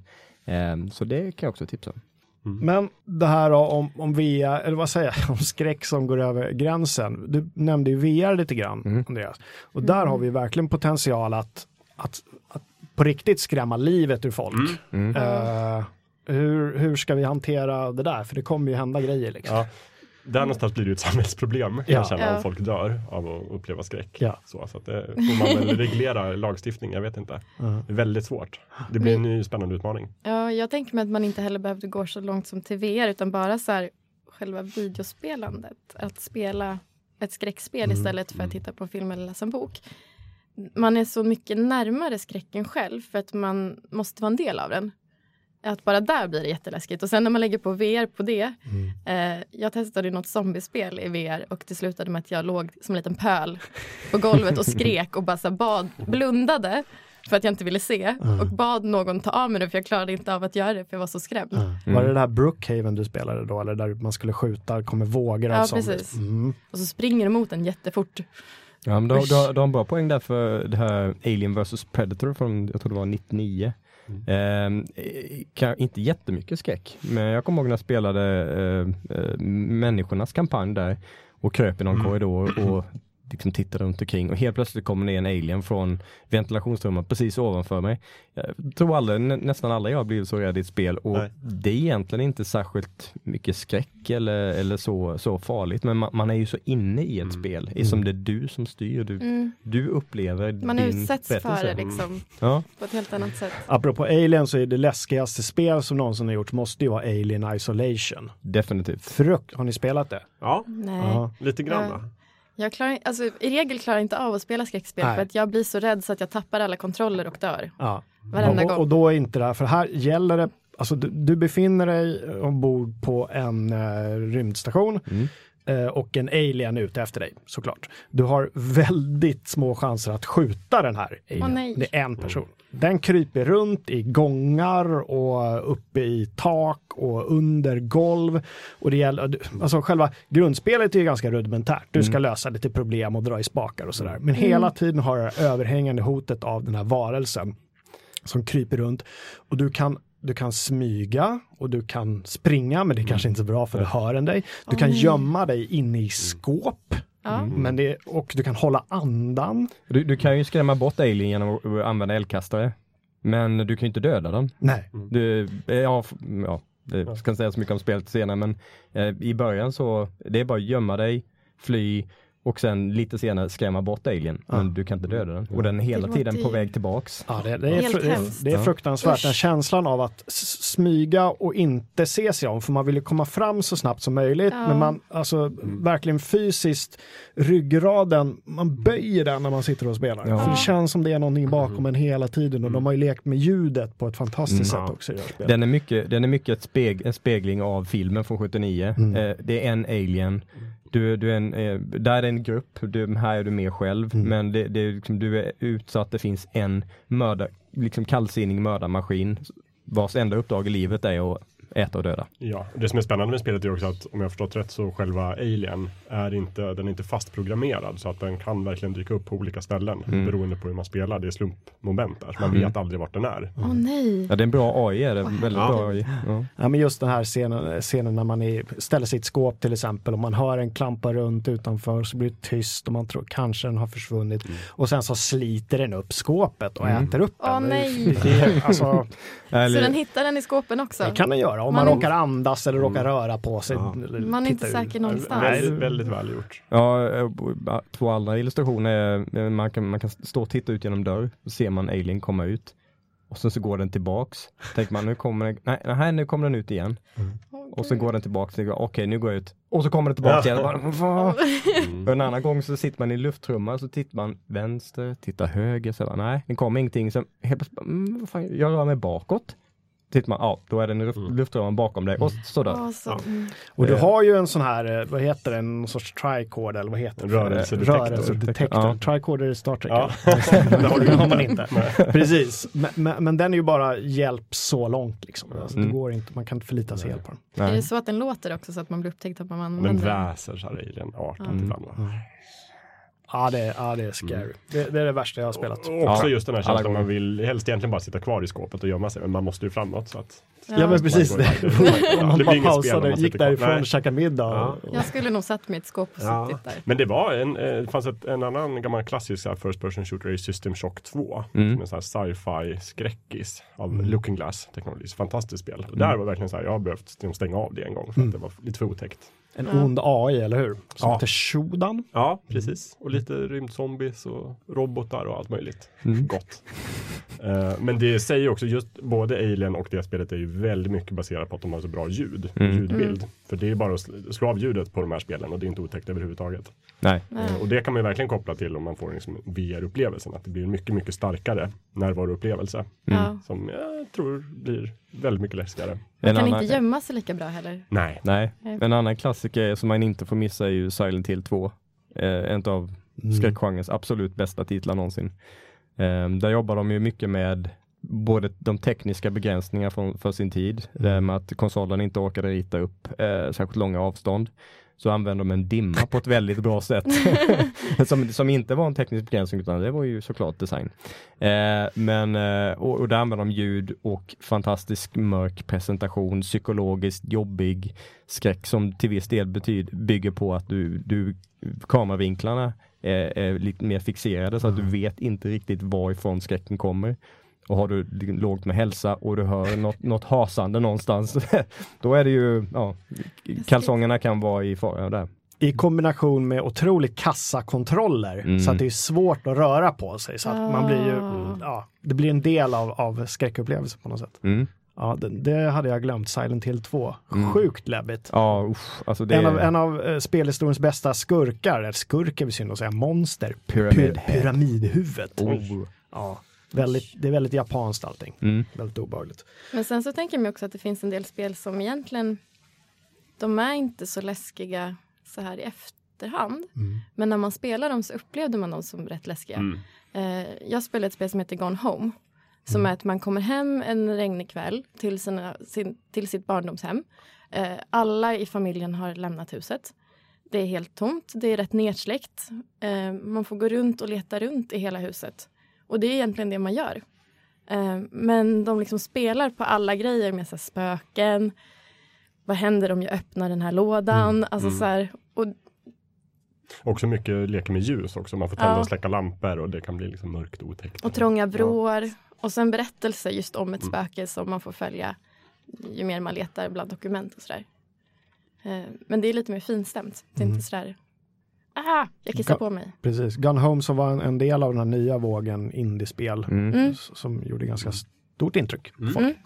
Så det kan jag också tipsa om. Men det här om, om VR, eller vad säger jag, [laughs] om skräck som går över gränsen. Du nämnde ju VR lite grann, Mm. Andreas. Och där har vi verkligen potential att, att, att på riktigt skrämma livet ur folk. Mm. Eh, hur, hur ska vi hantera det där? För det kommer ju hända grejer liksom. Ja. Där någonstans blir det ju ett samhällsproblem Ja. jag känna Ja. om folk dör av att uppleva skräck. Ja. Så, så att det får man väl reglera lagstiftning, jag vet inte. Mm. Det är väldigt svårt. Det blir en ny spännande utmaning. Ja, jag tänker mig att man inte heller behövde gå så långt som till VR utan bara så här själva videospelandet. Att spela ett skräckspel Mm, istället för att titta på en film eller läsa en bok. Man är så mycket närmare skräcken själv för att man måste vara en del av den. Att bara där blir det jätteläskigt. Och sen när man lägger på VR på det. Mm. Eh, jag testade ju något zombiespel i VR och det slutade med att jag låg som en liten pöl på golvet och skrek och bara så bad, blundade för att jag inte ville se och bad någon ta av mig det för jag klarade inte av att göra det för jag var så skrämd. Var det det här Brookhaven du spelade då? Eller där man skulle skjuta, kommer vågor av Ja, zombies? precis. Mm. Och så springer de mot en jättefort. Ja, men du, du, du har en bra poäng där för det här Alien vs Predator från, jag tror det var 99. Eh, kan, inte jättemycket skräck, men jag kommer ihåg när jag spelade eh, eh, Människornas kampanj där och kröp i någon korridor och [clears throat] liksom tittade runt omkring och helt plötsligt kommer det en alien från ventilationsrummet precis ovanför mig. Jag tror aldrig, nä, nästan alla jag har blivit så rädd i ett spel och Nej. det är egentligen inte särskilt mycket skräck eller, eller så, så farligt men man, man är ju så inne i ett spel, mm. som det är du som styr, du, Mm. du upplever Man din utsätts för det liksom Ja, på ett helt annat sätt. Apropå Alien så är det läskigaste spel som någonsin har gjorts måste ju vara Alien Isolation. definitivt. Frukt, har ni spelat det? Ja, Nej. Lite grann Ja. Jag klarar, alltså, I regel klarar jag inte av att spela skräckspel Nej. för att jag blir så rädd så att jag tappar alla kontroller och dör. Ja. Varenda och, gång. och då är inte det här, för här gäller det, alltså du, du befinner dig ombord på en eh, rymdstation Mm. Eh, och en alien är ute efter dig såklart. Du har väldigt små chanser att skjuta den här alien. Nej. det är en person. Den kryper runt i gångar och uppe i tak och under golv. Och det gäller, alltså själva grundspelet är ju ganska rudimentärt. Du ska lösa lite problem och dra i spakar och sådär. Men hela tiden har det överhängande hotet av den här varelsen som kryper runt. Och du kan, du kan smyga och du kan springa, men det är kanske inte är så bra för det hör en dig. Du kan gömma dig inne i skåp. Ja. Men det, och du kan hålla andan. Du, du kan ju skrämma bort alien genom att att använda eldkastare. Men du kan ju inte döda den. Nej. Du, eh, ja, ja, det ska inte säga så mycket om spelet senare men eh, i början så det är bara att gömma dig, fly och sen lite senare skrämma bort alien. Men du kan inte döda den. Och den är hela tiden på väg tillbaks. Ja, det, det, är, det, är, hemskt. det är Ja. fruktansvärt, den känslan av att smyga och inte se sig om, för man vill ju komma fram så snabbt som möjligt, Ja. men man, alltså verkligen fysiskt, ryggraden, man böjer den när man sitter och spelar. Ja. För det känns som det är någonting bakom en hela tiden och de har ju lekt med ljudet på ett fantastiskt Mm. sätt också. Den är mycket, den är mycket ett speg, en spegling av filmen från 79. Mm. Eh, det är en alien. Du, du är en, eh, där är en grupp, du, här är du mer själv. Mm. Men det, det är liksom, du är utsatt, det finns en mördar, liksom kallsinnig mördarmaskin vars enda uppdrag i livet är att äta och döda. Ja, det som är spännande med spelet är också att om jag har förstått rätt så själva alien är inte, den är inte fastprogrammerad så att den kan verkligen dyka upp på olika ställen Mm. beroende på hur man spelar. Det är slumpmoment där, så man Mm. vet aldrig vart den är. Åh nej. Ja, det är en bra AI, är det. väldigt Ja. bra AI. Ja. Ja, men just den här scenen, scenen när man är, ställer ett skåp till exempel och man hör en klampa runt utanför så blir det tyst och man tror kanske den har försvunnit och sen så sliter den upp skåpet och Mm. äter upp Åh, den. nej. Det, alltså, [laughs] Så den hittar den i skåpen också? det kan den göra om man, Man råkar andas eller råkar röra på sig. Ja. eller Man är inte säker någonstans. Väldigt, väldigt välgjort. Ja, eh, två andra illustrationer är, eh, man kan, man kan stå och titta ut genom dörr, så ser man Alien komma ut. Och sen så går den tillbaks. Tänker man nu kommer den, nej, nej nu kommer den ut igen. Och så går den tillbaks, okej nu går jag ut. Och så kommer den tillbaks igen. Bara? Och en annan gång så sitter man i lufttrumman så tittar man vänster, tittar höger, så bara, nej det kommer ingenting. Sen helt plötsligt, mm, vad fan, jag rör mig bakåt. Tittar man, ja då är det en luft, lufttrumman bakom dig och sådär. Ja, så, mm. Och du Eh. har ju en sån här, eh, vad heter det, en sorts tricord eller vad heter det? Rörelsedetektor. Rörelsedetektor. Ja. Tricorder i Star Trek. Ja. [laughs] det har, du, har man inte. [laughs] Precis, men, men, men den är ju bara hjälp så långt liksom. Alltså, det Mm. går inte, man kan inte förlita sig helt på den. Är Nej. det så att den låter också så att man blir upptäckt att man Den använder den? väser så här alien-artat Mm. ibland. Va? Ja, det, är- ja, det är scary. Det, det är det värsta jag har spelat. Och också Ja, just den här känslan man vill helst egentligen bara sitta kvar i skåpet och gömma sig. Men man måste ju framåt så att Ja, men precis. Man. [laughs] Ja, man bara pausade, man gick därifrån Nej. och käkade middag. Ja. Jag skulle nog satt mig i ett skåp och Ja. suttit där. Men det var en, eh, det fanns ett, en annan gammal klassisk här, first person shooter i System Shock 2. Mm. En sån här sci-fi skräckis av Mm. Looking Glass Technologies. Fantastiskt spel. Och där var verkligen så här, jag har behövt liksom stänga av det en gång för Mm. att det var lite för otäckt. En Ja. ond AI, eller hur? Som Ja. heter Shodan. Ja, precis. Och lite rymdzombies och robotar och allt möjligt. Mm. Gott. Eh, men det säger också just både Alien och det spelet är ju väldigt mycket baserat på att de har så bra ljud, Mm. ljudbild. För det är bara att sl- slå av ljudet på de här spelen och det är inte otäckt överhuvudtaget. Nej. Nej. Eh, Och det kan man ju verkligen koppla till om man får liksom VR-upplevelsen. Att det blir en mycket, mycket starkare närvaroupplevelse. Ja. Som jag tror blir väldigt mycket läskigare. Man kan annan- inte gömma sig lika bra heller. Nej. Nej, en annan klassiker som man inte får missa är ju Silent Hill 2. Eh, en av Mm. skräckgenrens absolut bästa titlar någonsin. Eh, där jobbar de ju mycket med både de tekniska begränsningar från, för sin tid, här med att konsolen inte orkade rita upp eh, särskilt långa avstånd. Så använder de en dimma på ett väldigt bra sätt. [laughs] som, som inte var en teknisk begränsning utan det var ju såklart design. Eh, men, eh, och, och där använder de ljud och fantastisk mörk presentation, psykologiskt jobbig skräck som till viss del betyd, bygger på att du, du kameravinklarna är, är lite mer fixerade så att du vet inte riktigt varifrån skräcken kommer. Och har du lågt med hälsa och du hör något, något hasande någonstans, [laughs] då är det ju, ja, kalsongerna kan vara i fara där. I kombination med otroligt kassakontroller. Mm. Så att det är svårt att röra på sig. Så att man blir ju, Ah. ja, det blir en del av, av skräckupplevelsen på något sätt. Mm. Ja, det, det hade jag glömt. Silent Hill 2. Mm. Sjukt läbbigt. Ja, usch, alltså det En av, en av eh, spelhistoriens bästa skurkar, eller skurk är vi synd att säga, monster. Pyramid Py- pyramidhuvudet. Oh. Ja, väldigt, det är väldigt japanskt allting. Mm. Väldigt obehagligt. Men sen så tänker jag mig också att det finns en del spel som egentligen de är inte så läskiga så här i efterhand. Men när man spelar dem så upplevde man dem som rätt läskiga. Mm. Eh, jag spelar ett spel som heter Gone Home. Som är att man kommer hem en regnig kväll till, sina, sin, till sitt barndomshem. Eh, alla i familjen har lämnat huset. Det är helt tomt, det är rätt nedsläckt. Eh, man får gå runt och leta runt i hela huset. Och det är egentligen det man gör. Eh, men de liksom spelar på alla grejer med så spöken. Vad händer om jag öppnar den här lådan? Alltså så här, och Också mycket leker med ljus också. Man får tända Ja. och släcka lampor och det kan bli liksom mörkt och otäckt. Och trånga vrår. Och sen berättelse just om Mm. ett spöke som man får följa ju mer man letar bland dokument och sådär. Eh, Men det är lite mer finstämt. Det är Mm. inte sådär, ah, jag kissar Ga- på mig. Precis. Gun Home som var en, en del av den här nya vågen indiespel Mm. Mm. som gjorde ganska stort intryck på Mm. folk.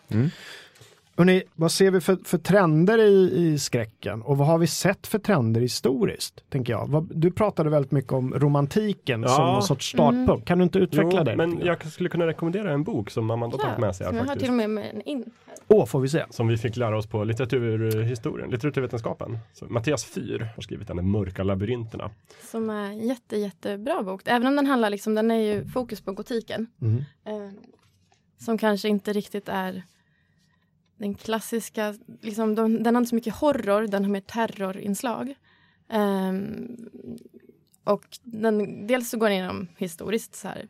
Mm. Mm. Hörrni, vad ser vi för, för trender i, i skräcken och vad har vi sett för trender historiskt? Tänker jag. Vad, du pratade väldigt mycket om romantiken Ja. som någon sorts startpunkt. Kan du inte utveckla Jo, det? men grann? jag skulle kunna rekommendera en bok som Amanda tagit med sig som här jag har till och med med en in. Åh, får vi se. Som vi fick lära oss på litteraturhistorien, litteraturvetenskapen. Så Mattias Fyr har skrivit den, De mörka labyrinterna. Som är en jätte, jättebra bok. Även om den handlar liksom, den är ju fokus på gotiken. Mm. Eh, som kanske inte riktigt är den klassiska, liksom, de, den har inte så mycket horror, den har mer terrorinslag. Ehm, och den, dels så går den igenom historiskt så här,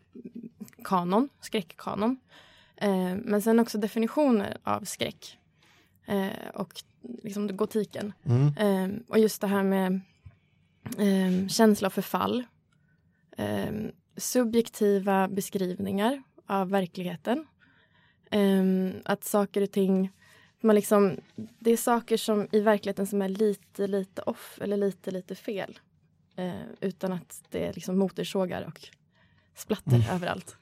kanon, skräckkanon. Eh, men sen också definitioner av skräck. Eh, och liksom gotiken. Mm. Eh, och just det här med eh, känsla av förfall. Subjektiva beskrivningar av verkligheten. Att saker och ting man liksom, det är saker som i verkligheten som är lite, lite off eller lite, lite fel. Eh, utan att det är liksom motorsågar och splatter Mm. överallt.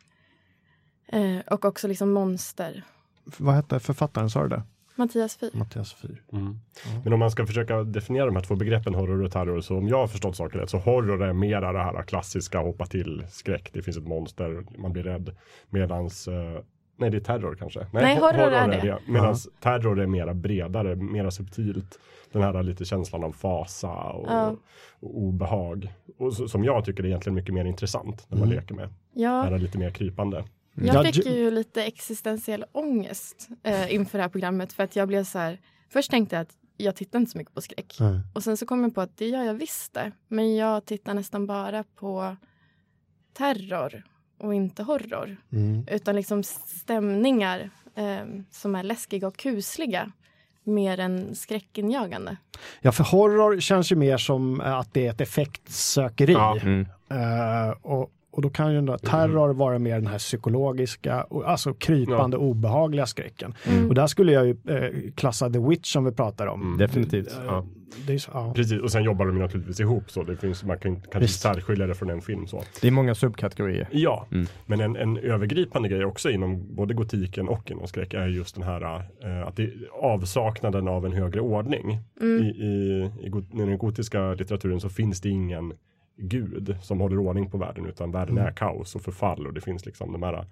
Eh, och också liksom monster. Vad hette författaren, sa du det? Mattias Fyr. Mattias Fyr. Mm. Men om man ska försöka definiera de här två begreppen horror och terror så om jag har förstått saken rätt så horror är mera det här klassiska hoppa till skräck. Det finns ett monster, man blir rädd. Medans eh, Nej det är terror kanske. Nej, ho- horror är det. Medan terror är mera bredare, mera subtilt. Den här lite känslan av fasa och, Ja. och obehag. Och så, som jag tycker är egentligen mycket mer intressant när man Mm. leker med. Ja, Är lite mer krypande. jag Ja, fick ju- ju lite existentiell ångest eh, inför det här programmet för att jag blev så här. Först tänkte jag att jag tittar inte så mycket på skräck. Nej. Och sen så kom jag på att det gör jag visst det. Men jag tittar nästan bara på terror och inte horror. Mm. Utan liksom stämningar eh, som är läskiga och kusliga. Mer än skräckinjagande. Ja, för horror känns ju mer som att det är ett effektsökeri. Ja. Mm. Eh, och, och då kan ju ändå terror vara mer den här psykologiska, och- alltså krypande, obehagliga skräcken. Mm. Och där skulle jag ju eh, klassa The Witch som vi pratar om. Mm. Definitivt. Eh, Ja. Det är så, ja. Precis, och sen jobbar de ju naturligtvis ihop så. Det finns, man kan, kan inte Visst. särskilja det från en film så. Det är många subkategorier. Ja, Mm. men en, en övergripande grej också inom både gotiken och inom skräck är just den här eh, att det, avsaknaden av en högre ordning. Mm. I, i, i, I den gotiska litteraturen så finns det ingen gud som håller ordning på världen utan världen är kaos och förfall och det finns liksom de här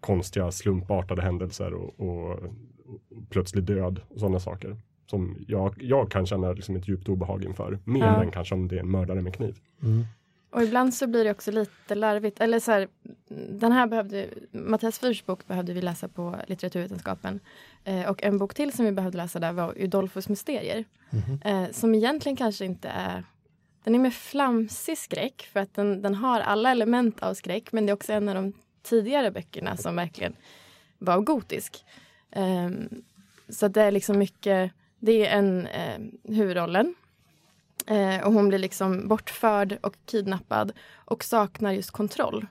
konstiga slumpartade händelser och, och, och plötslig död och sådana saker. Som jag, jag kan känna liksom ett djupt obehag inför. Mer Ja. än kanske om det är en mördare med kniv. Mm. Och ibland så blir det också lite larvigt. Eller så här, den här behövde, Mattias Fyrs bok behövde vi läsa på litteraturvetenskapen. Eh, och en bok till som vi behövde läsa där var Udolfos mysterier. Mhm. Eh, som egentligen kanske inte är den är mer flamsig skräck för att den, den har alla element av skräck men det är också en av de tidigare böckerna som verkligen var gotisk. Ehm, så det är liksom mycket, det är en eh, huvudrollen eh, och hon blir liksom bortförd och kidnappad och saknar just kontroll.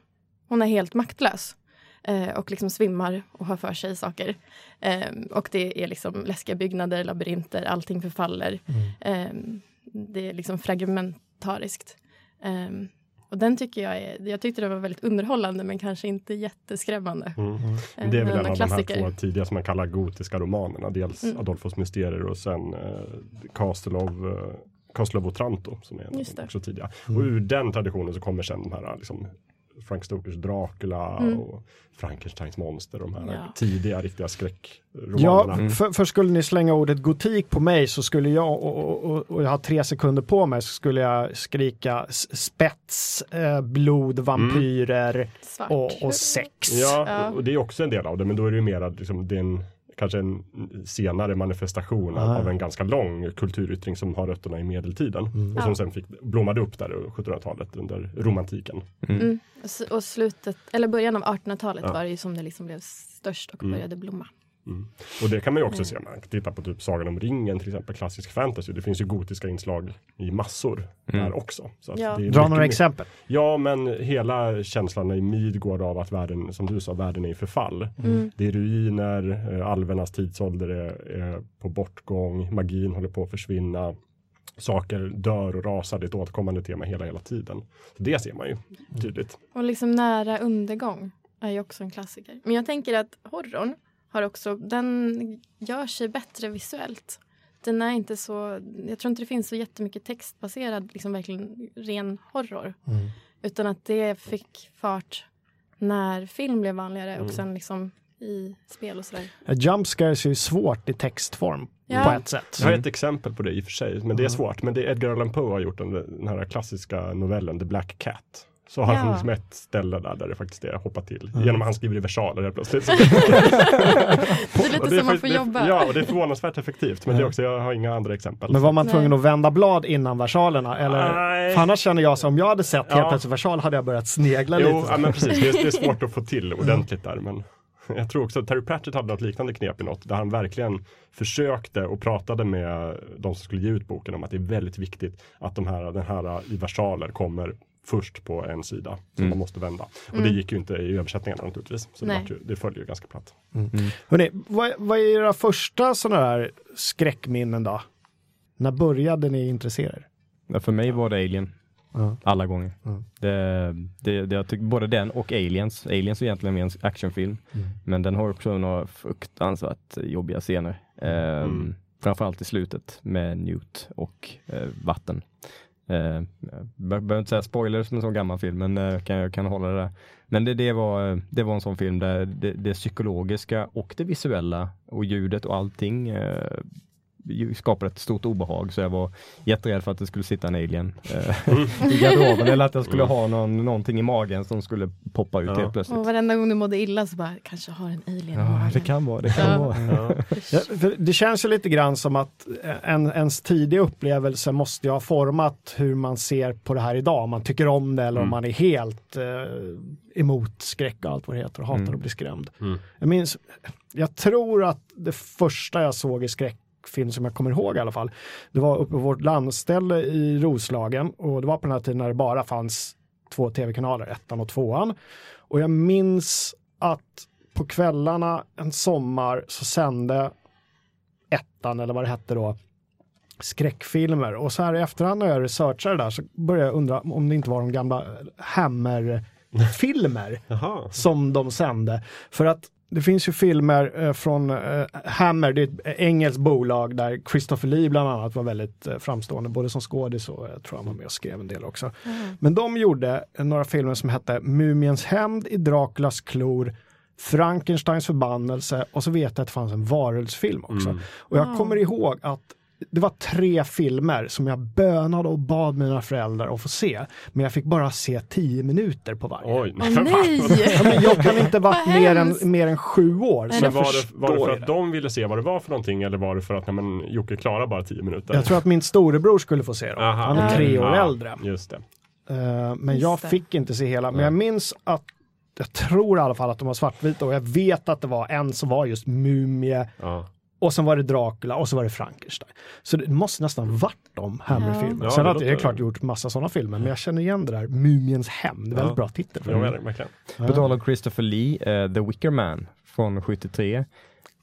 Hon är helt maktlös eh, och liksom svimmar och har för sig saker. Ehm, och det är liksom läskiga byggnader, labyrinter, allting förfaller. Ehm, det är liksom fragmentariskt. Ehm, och den tycker jag är, jag tyckte det var väldigt underhållande men kanske inte jätteskrämmande. Mm. Eh, Men det är väl en av de här klassiker. två tidiga som man kallar gotiska romanerna. Dels Mm. Adolfos mysterier och sen eh, Castle of eh, Castle of Otranto som är en av de också tidiga. Och ur den traditionen så kommer sen de här liksom, Frank Stokers Dracula Mm. och Frankensteins monster. De här Ja. tidiga riktiga Ja, skräckromanerna. för, för skulle ni slänga ordet gotik på mig så skulle jag, och, och, och, och jag har tre sekunder på mig, så skulle jag skrika spets, eh, blod, vampyrer Svart. och, och sex. Ja, Ja. och det är också en del av det, men då är det ju mer liksom, det är en, kanske en senare manifestation av, Ah. av en ganska lång kulturyttring som har rötterna i medeltiden. Och som Ja. sen fick blommade upp där i 1700-talet under romantiken. Mm. S- Och slutet, eller början av 1800-talet Ja. var det ju som det liksom blev störst och Mm. började blomma. Och det kan man ju också Mm. se, om man tittar på typ Sagan om ringen, till exempel klassisk fantasy. Det finns ju gotiska inslag i massor Mm. där också. Så att Ja. det är Dra några mer- exempel. Ja, men hela känslan i Midgård av att världen, som du sa, världen är i förfall. Mm. Det är ruiner, eh, alvernas tidsålder är, är på bortgång, magin håller på att försvinna. Saker dör och rasar, det är ett återkommande tema hela, hela tiden. Så det ser man ju tydligt. Och liksom nära undergång är ju också en klassiker. Men jag tänker att horrorn har också, den gör sig bättre visuellt. Den är inte så, jag tror inte det finns så jättemycket textbaserad, liksom verkligen ren horror. Mm. Utan att det fick fart när film blev vanligare och Mm. sen liksom i spel och sådär. Jump scares är ju svårt i textform Ja. på ett sätt. Jag har ett exempel på det i och för sig, men det är svårt. Men det är Edgar Allan Poe har gjort den, den här klassiska novellen The Black Cat. Så har Ja. han liksom ett ställe där, där det faktiskt är hoppa till. Mm. Genom att han skriver i versaler helt plötsligt. [laughs] Det är lite Och som man får det- jobba. Ja, och det är förvånansvärt effektivt. Men det är också, jag har inga andra exempel. Men var man Nej. tvungen att vända blad innan versalerna? Eller? Nej. För annars känner jag som om jag hade sett helt Ja. plötsligt versal hade jag börjat snegla Jo, lite. ja, men precis. Det är, det är [laughs] svårt att få till ordentligt där. Men jag tror också att Terry Pratchett hade något liknande knep i något. Där han verkligen försökte och pratade med de som skulle ge ut boken om att det är väldigt viktigt att de här, den här i versaler kommer först på en sida som Mm. man måste vända. Och Mm. det gick ju inte i översättningarna naturligtvis. Så det, Nej. vart ju, det följer ju ganska platt. Hörrni, vad, vad är era första sådana här skräckminnen då? När började ni intressera er? Ja, För mig var det Alien. Ja. Alla gånger. Ja. Det, det, det, jag tycker både den och Aliens. Aliens är egentligen mer en actionfilm. Mm. Men den har också några fruktansvärt jobbiga scener. Ehm, Mm. Framförallt i slutet med Newt och eh, vatten. Eh, jag behöver inte säga spoilers med en sån gammal film, men eh, kan, jag kan hålla det där. Men det, det, var, eh, det var en sån film där det, det psykologiska och det visuella och ljudet och allting eh, skapade ett stort obehag så jag var jätterädd för att det skulle sitta en alien eh, [laughs] i garderoben eller att jag skulle ha någon, någonting i magen som skulle poppa ut Ja. helt plötsligt. Och varenda gång du mådde illa så bara, kanske har en alien i Ja, magen. det kan vara, det kan Ja. vara. Ja. Det känns ju lite grann som att en, ens tidiga upplevelse måste ju ha format hur man ser på det här idag. Om man tycker om det eller om Mm. man är helt eh, emot skräck och allt vad det heter och hatar Mm. att bli skrämd. Mm. Jag minns, jag tror att det första jag såg i skräckfilm som jag kommer ihåg i alla fall, det var uppe på vårt landställe i Roslagen och det var på den här tiden när det bara fanns två tv-kanaler, ettan och tvåan. Och jag minns att på kvällarna en sommar så sände ettan eller vad det hette då skräckfilmer och så här i efterhand när jag researchade där så började jag undra om det inte var de gamla Hammer-filmer [laughs] Jaha. som de sände. För att det finns ju filmer eh, från eh, Hammer, det är ett engelskt bolag där Christopher Lee bland annat var väldigt eh, framstående, både som skådis och jag tror han var med och skrev en del också. Mm. Men de gjorde några filmer som hette Mumiens hämnd i Draculas klor, Frankensteins förbannelse och så vet jag att det fanns en varulvsfilm också. Mm. Och jag kommer ihåg att det var tre filmer som jag bönade och bad mina föräldrar att få se. Men jag fick bara se tio minuter på varje. Oj, Åh nej! [laughs] Ja, men jag kan inte varit mer än, mer än sju år. Så Nej. jag Men var det, var det för det. att de ville se vad det var för någonting eller var det för att nej, men, Jocke klarar bara tio minuter? Jag tror att min storebror skulle få se dem. Aha. Han är tre år Ja, äldre. Just det. Eh, men Just jag det. fick inte se hela. Men jag minns att jag tror i alla fall att de var svartvita och jag vet att det var en som var just mumie Ja. Och sen var det Dracula och så var det Frankenstein. Så det måste nästan varit de Hammer-filmerna. Ja, Sen det har jag låter- klart gjort massa sådana filmer men jag känner igen det där Mumiens hämnd. Väldigt Ja. bra titel. För Ja, den. verkligen. På tal om Christopher Lee, eh, The Wicker Man från 73. Eh,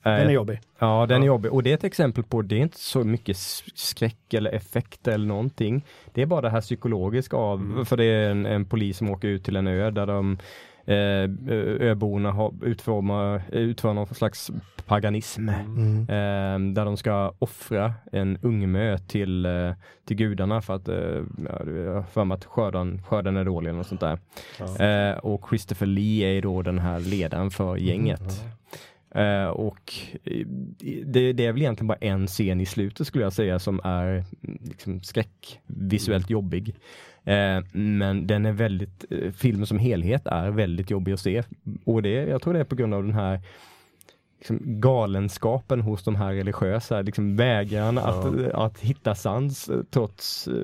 Den är jobbig. Ja, den är Ja. jobbig. Och det är ett exempel på, det är inte så mycket s- skräck eller effekt eller någonting. Det är bara det här psykologiska av, Mm. för det är en, en polis som åker ut till en ö där de eh, öborna har, utformar, utför någon slags paganism. Mm. Eh, där de ska offra en ungmö till, eh, till gudarna för att, eh, jag för mig att skörden, skörden är dålig eller något sånt där. Ja. Eh, och Christopher Lee är då den här ledaren för gänget. Eh, och eh, det, det är väl egentligen bara en scen i slutet skulle jag säga som är mm, liksom skräck, visuellt jobbig. Eh, men den är väldigt, eh, filmen som helhet är väldigt jobbig att se. Och det, jag tror det är på grund av den här liksom, galenskapen hos de här religiösa, liksom vägran att, att hitta sans eh, trots eh,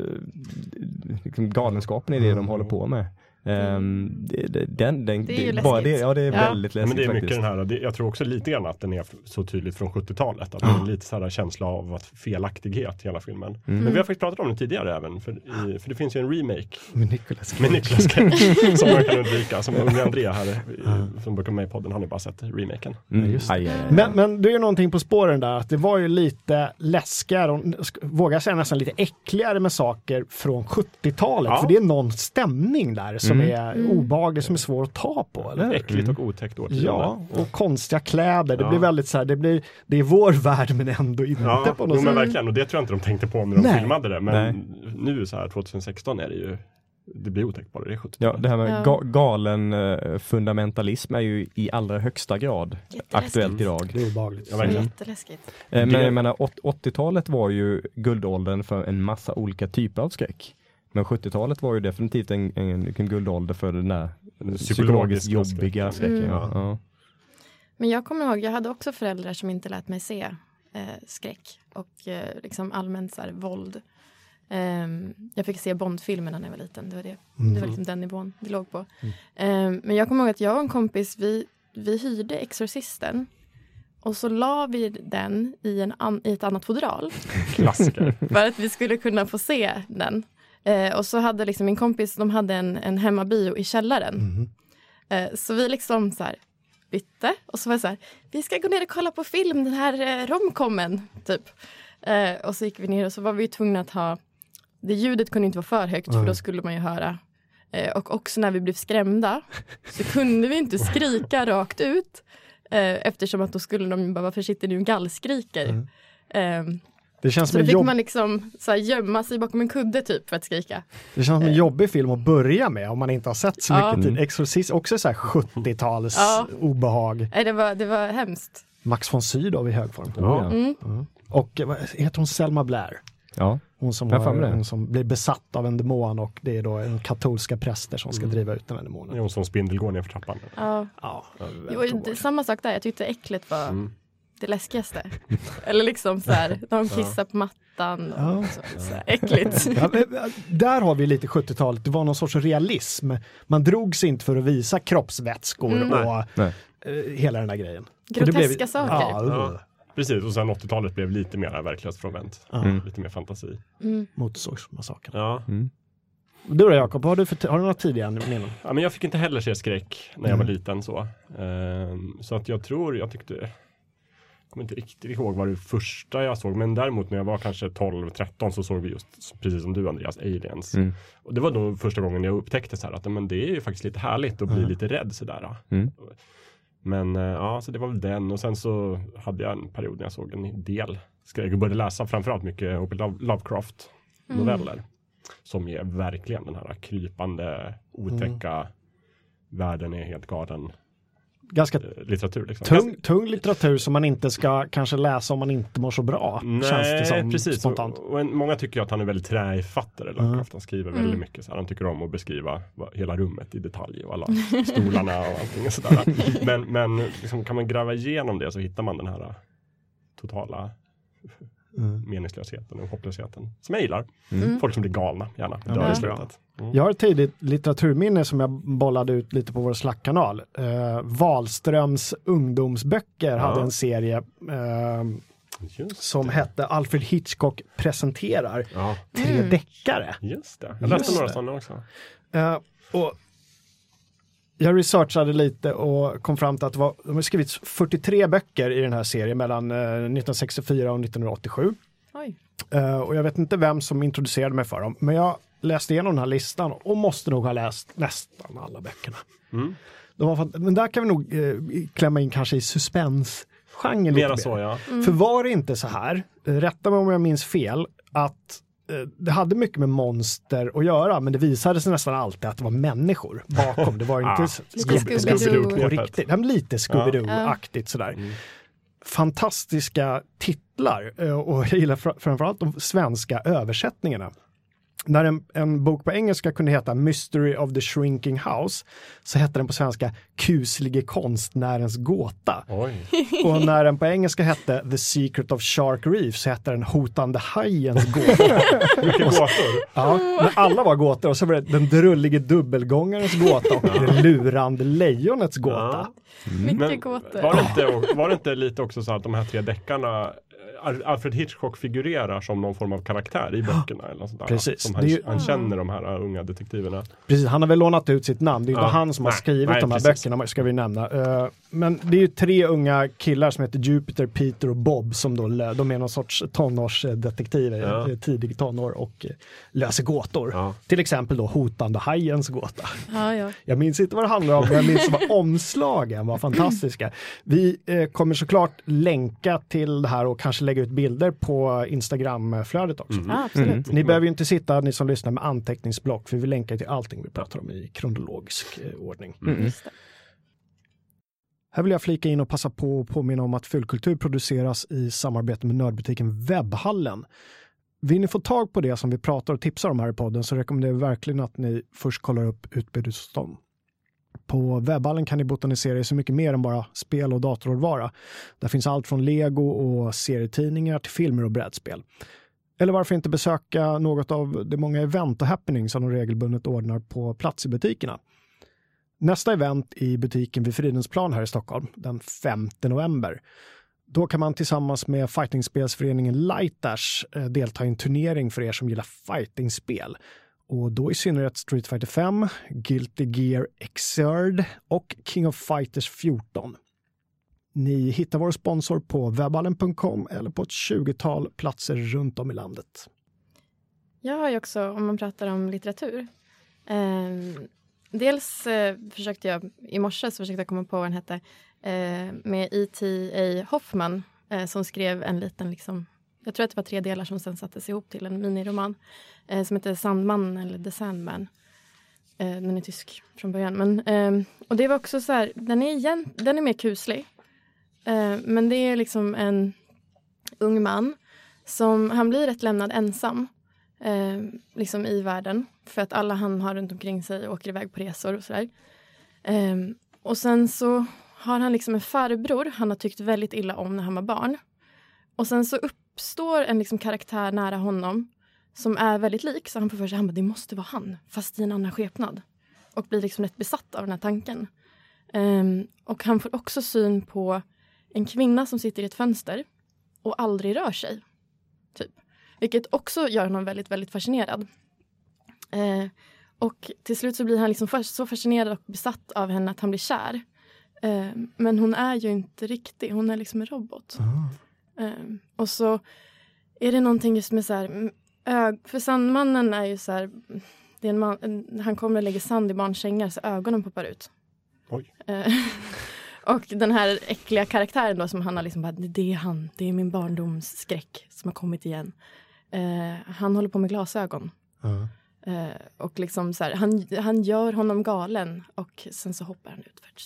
liksom, galenskapen i det de Mm. håller på med. Ehm, det, det, den, den, Det är ju bara det, läskigt. ja det är Ja. väldigt läskigt men det är mycket faktiskt. den här, det, jag tror också lite grann att den är så tydligt från 70-talet. Att det är lite så här känsla av att felaktighet i hela filmen. Mm. Men vi har faktiskt pratat om det tidigare även, för, i, för det finns ju en remake Med Nicolas med Nicolas Cage [laughs] som man kan undvika. Som unge Andrea här, i- som brukar med i podden, han har ju bara sett remaken. Mm. just det. Aj, aj, aj. Men, men det är ju någonting på spåren där, att det var ju lite läskigare, och vågar jag säga nästan lite äckligare med saker från 70-talet. Ja. För det är någon stämning där som Mm. är obehaglig, som är svår att ta på, eller? Äckligt och otäckt årtionde. Ja, och konstiga kläder. Det Ja. blir väldigt så här, det blir, det är vår värld men ändå inte Ja, på något jo, men sätt. verkligen. Och det tror jag inte de tänkte på när de Nej. filmade det. Men Nej. nu så här 2016 är det ju, det blir otäckt bara det är 70 Ja, det här med Ja. ga galen eh, fundamentalism är ju i allra högsta grad aktuellt idag. Det är obehagligt. Ja, verkligen. Jätteläskigt. Eh, men jag menar, åt- 80-talet var ju guldåldern för en massa olika typer av skräck. Men 70-talet var ju definitivt en, en, en guldålder för den där psykologiskt jobbiga skräcken. Mm. Ja. Ja. Men jag kommer ihåg, jag hade också föräldrar som inte lät mig se eh, skräck och eh, liksom allmänt så här, våld. Ehm, jag fick se Bondfilmerna när jag var liten. Det var, det. Det var liksom den nivån det låg på. Ehm, men jag kommer ihåg att jag och en kompis, vi, vi hyrde Exorcisten. Och så la vi den i, en an, i ett annat fodral Klassiker. [laughs] för att vi skulle kunna få se den. Eh, och så hade liksom min kompis, de hade en, en hemmabio i källaren. Mhm. Eh, så vi liksom så här bytte och så var det så här, vi ska gå ner och kolla på film, den här eh, romcomen, typ. Eh, och så gick vi ner och så var vi tvungna att ha, det ljudet kunde inte vara för högt för Mm. då skulle man ju höra. Eh, och också när vi blev skrämda så kunde vi inte skrika [laughs] rakt ut. Eh, eftersom att då skulle de bara, varför sitter ni och gallskriker? Mm. Eh, Det känns så som då fick jobb, man liksom så här, gömma sig bakom en kudde typ för att skrika. det känns som en jobbig film att börja med om man inte har sett så Ja. mycket tid. Exorcist, också så här 70-tals Ja. obehag. Nej, det, var, det var hemskt. Max von Sydow i hög form. Ja. Mm. Och eh, vad heter hon Selma Blair? Ja. Hon som, har hon som blir besatt av en demon och det är då en katolska präster som ska driva ut den här demonen. hon som spindel går ner för trappan. Ja. Ja, Jo, samma sak där, jag tyckte äcklet var Mm. Det läskigaste. Eller liksom så här, de kissar på mattan. Ja. Och så, så här, äckligt. Ja, men, där har vi lite 70-talet, det var någon sorts realism. Man drog sig inte för att visa kroppsvätskor Mm. och Nej. eh, hela den där grejen. Groteska saker. Ja, Ja. Precis, och sen 80-talet blev lite mer verklighetsfrånvänt. Mm. Lite mer fantasi. Mm. Motorsågsmassakern. Ja. Du då Jakob, har du, för, har du några tidiga minnen? ja, men jag fick inte heller se skräck när jag var Mm. liten så. Ehm, så att jag tror, jag tyckte, kommer inte riktigt ihåg vad det första jag såg, men däremot när jag var kanske 12-13 så såg vi just, precis som du Andreas, Aliens. Mm. Och det var nog första gången jag upptäckte så här att men det är ju faktiskt lite härligt att bli Mm. lite rädd sådär. Mm. Men eh, ja, så det var väl den och sen så hade jag en period när jag såg en del skräck och började läsa framförallt mycket Lovecraft noveller. Som ger verkligen den här krypande, otäcka, världen är helt galen Ganska eh, litteratur. Liksom. tung, tung litteratur som man inte ska kanske läsa om man inte mår så bra. Nej, känns det som precis. spontant. Och, och en, många tycker att han är väldigt författare, Lovecraft. Han skriver Mm. väldigt mycket. Så här. Han tycker om att beskriva hela rummet i detalj och alla stolarna och allting. Och sådär. [laughs] Men, men liksom, kan man gräva igenom det så hittar man den här uh, totala Mm. meningslösheten och hopplösheten. Som jag gillar. Mm. Folk som blir galna, gärna. Ja, Dör i slutet. Mm. Jag har ett tidigt litteraturminne som jag bollade ut lite på vår slackkanal. Eh, Wahlströms ungdomsböcker hade Ja. en serie eh, Just som det. hette Alfred Hitchcock presenterar Ja, tre Mm. deckare. just det. Jag läste Just några det. sådana också. Eh, och jag researchade lite och kom fram till att det var, de har skrivits 43 böcker i den här serien mellan eh, 1964 och 1987. Oj. Eh, och jag vet inte vem som introducerade mig för dem, men jag läste igenom den här listan och måste nog ha läst nästan alla böckerna. Mm. De var men där kan vi nog eh, klämma in kanske i suspensgenren lite mer. så ja. För var det inte så här, eh, rätta mig om jag minns fel, att eh, det hade mycket med monster att göra, men det visade sig nästan alltid att det var människor bakom. Det var [laughs] inte Ah, Scooby- Scooby-Doo. på riktigt. Men Lite Scooby-Doo-aktigt sådär. Mm. Fantastiska titlar eh, och jag gillar fr- framförallt de svenska översättningarna. När en, en bok på engelska kunde heta Mystery of the Shrinking House så hette den på svenska Kuslige konstnärens gåta. Oj. [laughs] Och när den på engelska hette The Secret of Shark Reef så hette den Hotande hajens gåta. [laughs] Mycket gåtor. Ja, men alla var gåtor och så var det Den drullige dubbelgångarens gåta och Det lurande lejonets gåta. Mycket Men gåtor. var det, inte, var det inte lite också så att de här tre deckarna Alfred Hitchcock figurerar som någon form av karaktär i böckerna eller sånt där, Precis. Som han, ju- han känner de här uh, unga detektiverna. Precis, han har väl lånat ut sitt namn. Det är inte Ja. han som har skrivit nej, de här precis. böckerna, ska vi nämna. Eh, men det är ju tre unga killar som heter Jupiter, Peter och Bob som då, lö- de är någon sorts tonårsdetektiver, Ja. eh, tidig tonår och eh, löser gåtor. Ja. Till exempel då Hotande hajens gåta. Ja, ja. Jag minns inte vad det handlar om, men jag minns vad omslagen var fantastiska. Vi eh, kommer såklart länka till det här och kanske lägga ut bilder på Instagramflödet också. Mm. ja absolut. Mm. Ni behöver ju inte sitta, ni som lyssnar, med anteckningsblock, för vi länkar till allting vi pratar om i kronologisk eh, ordning. Mm. Här vill jag flika in och passa på att påminna om att Fullkultur produceras i samarbete med nördbutiken Webbhallen. Vill ni få tag på det som vi pratar och tipsar om här i podden så rekommenderar vi verkligen att ni först kollar upp utbudet hos dem. På webbhallen kan ni botanisera i så mycket mer än bara spel och datorhårdvara. Där finns allt från lego och serietidningar till filmer och brädspel. Eller varför inte besöka något av de många event och happenings som de regelbundet ordnar på plats i butikerna. Nästa event i butiken vid Fridhemsplan här i Stockholm den 5 november. Då kan man tillsammans med fightingspelsföreningen Lightdash eh, delta i en turnering för er som gillar fightingspel. Och då i synnerhet Street Fighter 5, Guilty Gear Xrd och King of Fighters 14. Ni hittar vår sponsor på webballen.com eller på ett 20-tal platser runt om i landet. Jag har ju också, om man pratar om litteratur. Eh, dels eh, försökte jag, i morse så försökte jag komma på vad den hette, eh, med E.T.A. Hoffman eh, som skrev en liten, liksom, jag tror att det var tre delar som sen sattes ihop till en miniroman eh, som heter Sandman eller The Sandman. Eh, den är tysk från början. Men, ehm, och det var också så här, den är, igen, den är mer kuslig. Eh, men det är liksom en ung man som, han blir rätt lämnad ensam eh, liksom i världen. För att alla han har runt omkring sig åker iväg på resor och sådär. Um, och sen så har han liksom en farbror han har tyckt väldigt illa om när han var barn. Och sen så uppstår en liksom karaktär nära honom som är väldigt lik. Så han får för sig att det måste vara han, fast i en annan skepnad. Och blir liksom rätt besatt av den här tanken. Um, och han får också syn på en kvinna som sitter i ett fönster och aldrig rör sig. Typ. Vilket också gör honom väldigt, väldigt fascinerad. Uh, och till slut så blir han liksom så fascinerad och besatt av henne att han blir kär. Uh, men hon är ju inte riktig, hon är liksom en robot. Uh, och så är det någonting just med så här, för Sandmannen är ju så här, är man, en, han kommer och lägger sand i barns sängar så ögonen poppar ut. Eh, [laughs] och den här äckliga karaktären då som han har liksom bara, det är han, det är min barndomsskräck som har kommit igen. Uh, han håller på med glasögon. Uh. Uh, och liksom så här, han, han gör honom galen och sen så hoppar han ut för ett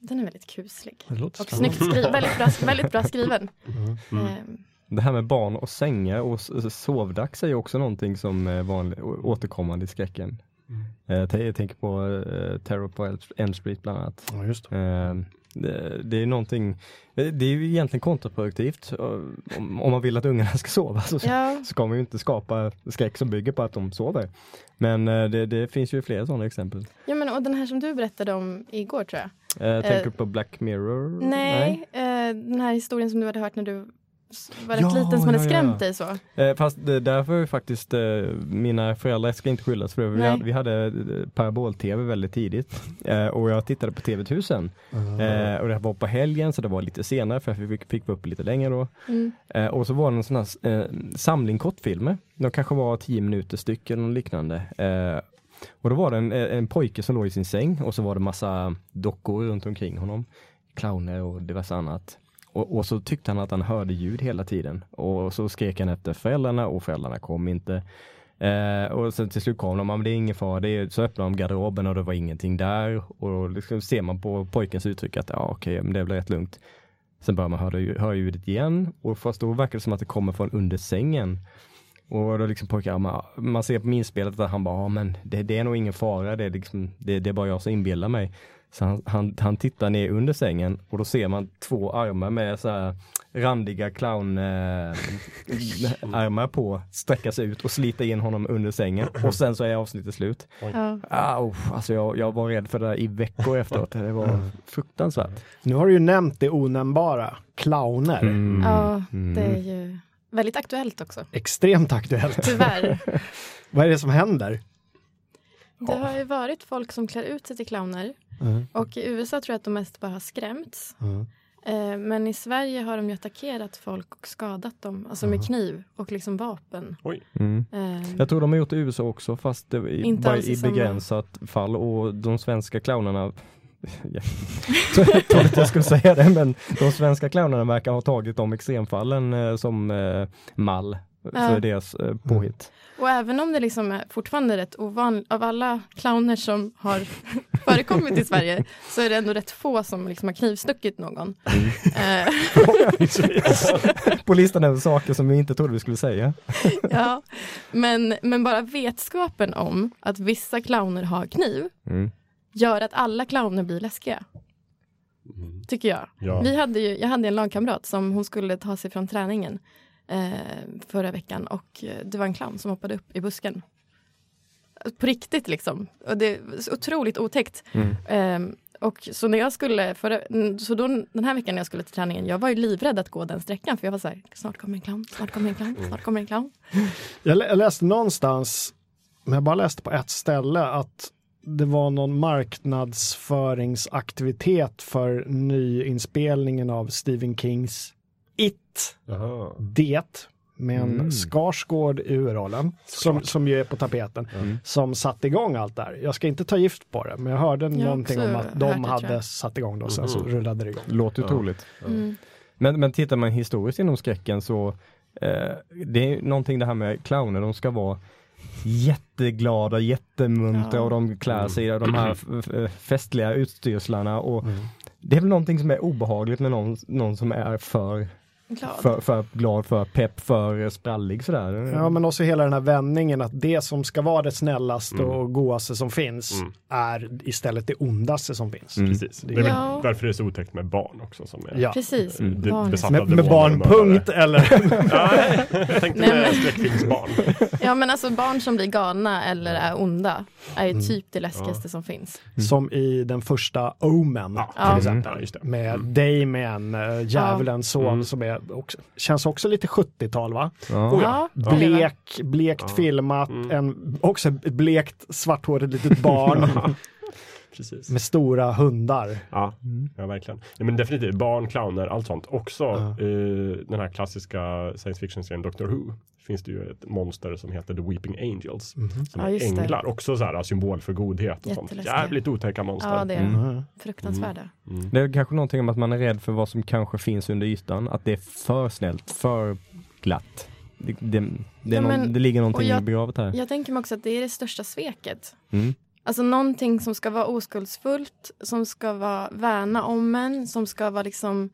Den är väldigt kuslig. och snyggt skriven, väldigt bra, väldigt bra skriven. Mm. Det här med barn och sängar och sovdags är ju också någonting som är vanligt, återkommande i skräcken. Mm. Eh, jag tänker på uh, Terror på Elm Street bland annat. Ja, just det. Är någonting, det är ju egentligen kontraproduktivt. Om, om man vill att ungarna ska sova så ja. ska man ju inte skapa skräck som bygger på att de sover. Men det, det finns ju flera sådana exempel. Ja men och den här som du berättade om igår tror jag. Uh, tänker du på Black Mirror? Nej, nej. den här historien som du hade hört när du var rätt ja, liten som hade ja, skrämt dig så. Eh, fast det, därför är faktiskt eh, mina föräldrar ska inte skyllas för vi hade, vi hade eh, parabol-tv väldigt tidigt [laughs] eh, och jag tittade på TV-tusen mm. och det var på helgen så det var lite senare för vi fick, fick upp lite längre då. Mm. Eh, och så var det en sån här eh, samling kortfilmer. De kanske var tio minuter styck eller något liknande. och då var det en, en pojke som låg i sin säng och så var det massa dockor runt omkring honom. Clowner och diverse annat. Och, och, så tyckte han att han hörde ljud hela tiden. Och så skrek han efter föräldrarna och föräldrarna kom inte. Eh, och sen till slut kom de, men det är ingen fara. Det är, så öppnade de garderoben och det var ingenting där. Och då liksom ser man på pojkens uttryck att ja, okej, men det blir rätt lugnt. Sen börjar man höra, höra ljudet igen och fast då verkar det som att det kommer från under sängen. Och då liksom pojkar, man, man ser på minspelet att han bara, ja men det, det, är nog ingen fara, det är, liksom, det, det är bara jag som inbillar mig. Så han, han, han, tittar ner under sängen och då ser man två armar med så här randiga clownarmar eh, [laughs] på sträcka sig ut och slita in honom under sängen och sen så är avsnittet slut. Ja. Ah, alltså jag, jag var rädd för det där i veckor efteråt. Det var fruktansvärt. Nu har du ju nämnt det onämnbara, clowner. Mm. Ja, det är ju väldigt aktuellt också. Extremt aktuellt. Tyvärr. [laughs] Vad är det som händer? Det har ju varit folk som klär ut sig till clowner Mm. Och i USA tror jag att de mest bara har skrämts. Mm. Eh, men i Sverige har de ju attackerat folk och skadat dem, alltså med kniv och liksom vapen. Mm. Eh, jag tror de har gjort det i USA också fast det i, bara i begränsat samma. fall och de svenska clownerna [laughs] jag trodde inte jag skulle säga det men de svenska clownerna verkar ha tagit de extremfallen eh, som mall för ja. deras eh, påhitt. Och även om det liksom är fortfarande rätt ovanligt, av alla clowner som har [laughs] förekommit i Sverige, så är det ändå rätt få som liksom har knivstuckit någon. Mm. [laughs] På listan över saker som vi inte trodde vi skulle säga. ja, men, men bara vetskapen om att vissa clowner har kniv, mm. gör att alla clowner blir läskiga. Mm. Tycker jag. Ja. Vi hade ju, jag hade en lagkamrat som hon skulle ta sig från träningen eh, förra veckan och eh, det var en clown som hoppade upp i busken. På riktigt liksom. Och det är otroligt otäckt. Mm. Eh, Och så när jag skulle, förra, så då, den här veckan när jag skulle till träningen, jag var ju livrädd att gå den sträckan för jag var så här, snart kommer en clown, snart kommer en clown, snart kommer en clown. Jag, lä- jag läste någonstans, men jag bara läste på ett ställe, att det var någon marknadsföringsaktivitet för nyinspelningen av Stephen Kings It, Jaha. Det, med en Mm. Skarsgård i huvudrollen, som, som ju är på tapeten, som satte igång allt det här. Jag ska inte ta gift på det, men jag hörde har någonting om att de det, hade jag. satt igång då, sen så Mhm. rullade det igång. Låter Ja. otroligt. Mm. Men, men tittar man historiskt inom skräcken så eh, det är någonting det här med clowner, de ska vara jätteglada, jättemuntra Ja. och de klär sig i de här festliga utstyrslarna och Mm. det är väl någonting som är obehagligt med någon, någon som är för, Glad. för, för glad, för pepp, för sprallig sådär. Ja, men också hela den här vändningen att det som ska vara det snällaste Mm. och godaste som finns Mm. är istället det ondaste som finns. Mm. Precis. Det är väl Ja. därför det är så otäckt med barn också. Som är Ja. Precis, Mm. det- barn. besatta Med, med barn, punkt eller? [laughs] Nej, jag tänkte Nej, med men- skräckfilmsbarn. Ja men alltså barn som blir galna eller är onda är ju Mm. typ det läskigaste som finns. Som i den första Omen. Ja, Ja. till Mm. exempel. Ja, just det. Med Mm. Damien, äh, djävulens son Mm. som är också, känns också lite 70-tal va? Ja. Oh, Ja. Blek, blekt Ja. filmat, Mm. en, också ett blekt svarthårigt litet barn [laughs] Precis. med stora hundar. Ja, ja verkligen. Ja, men definitivt barn, clowner, allt sånt. Också Ja. eh, den här klassiska science fiction-serien Doctor Who. Finns det ju ett monster som heter The Weeping Angels. Som Ja, är just det. änglar. Också så här symbol för godhet och sånt. Jävligt otäcka monster. Ja det är Mm. Mm. fruktansvärda. Mm. Det är kanske någonting om att man är rädd för vad som kanske finns under ytan, att det är för snällt, för glatt. Det, det, det, Ja, någon, men- det ligger någonting jag- begravet här. Jag tänker mig också att det är det största sveket. Mm. Alltså någonting som ska vara oskuldsfullt, som ska vara värna om en, som ska vara liksom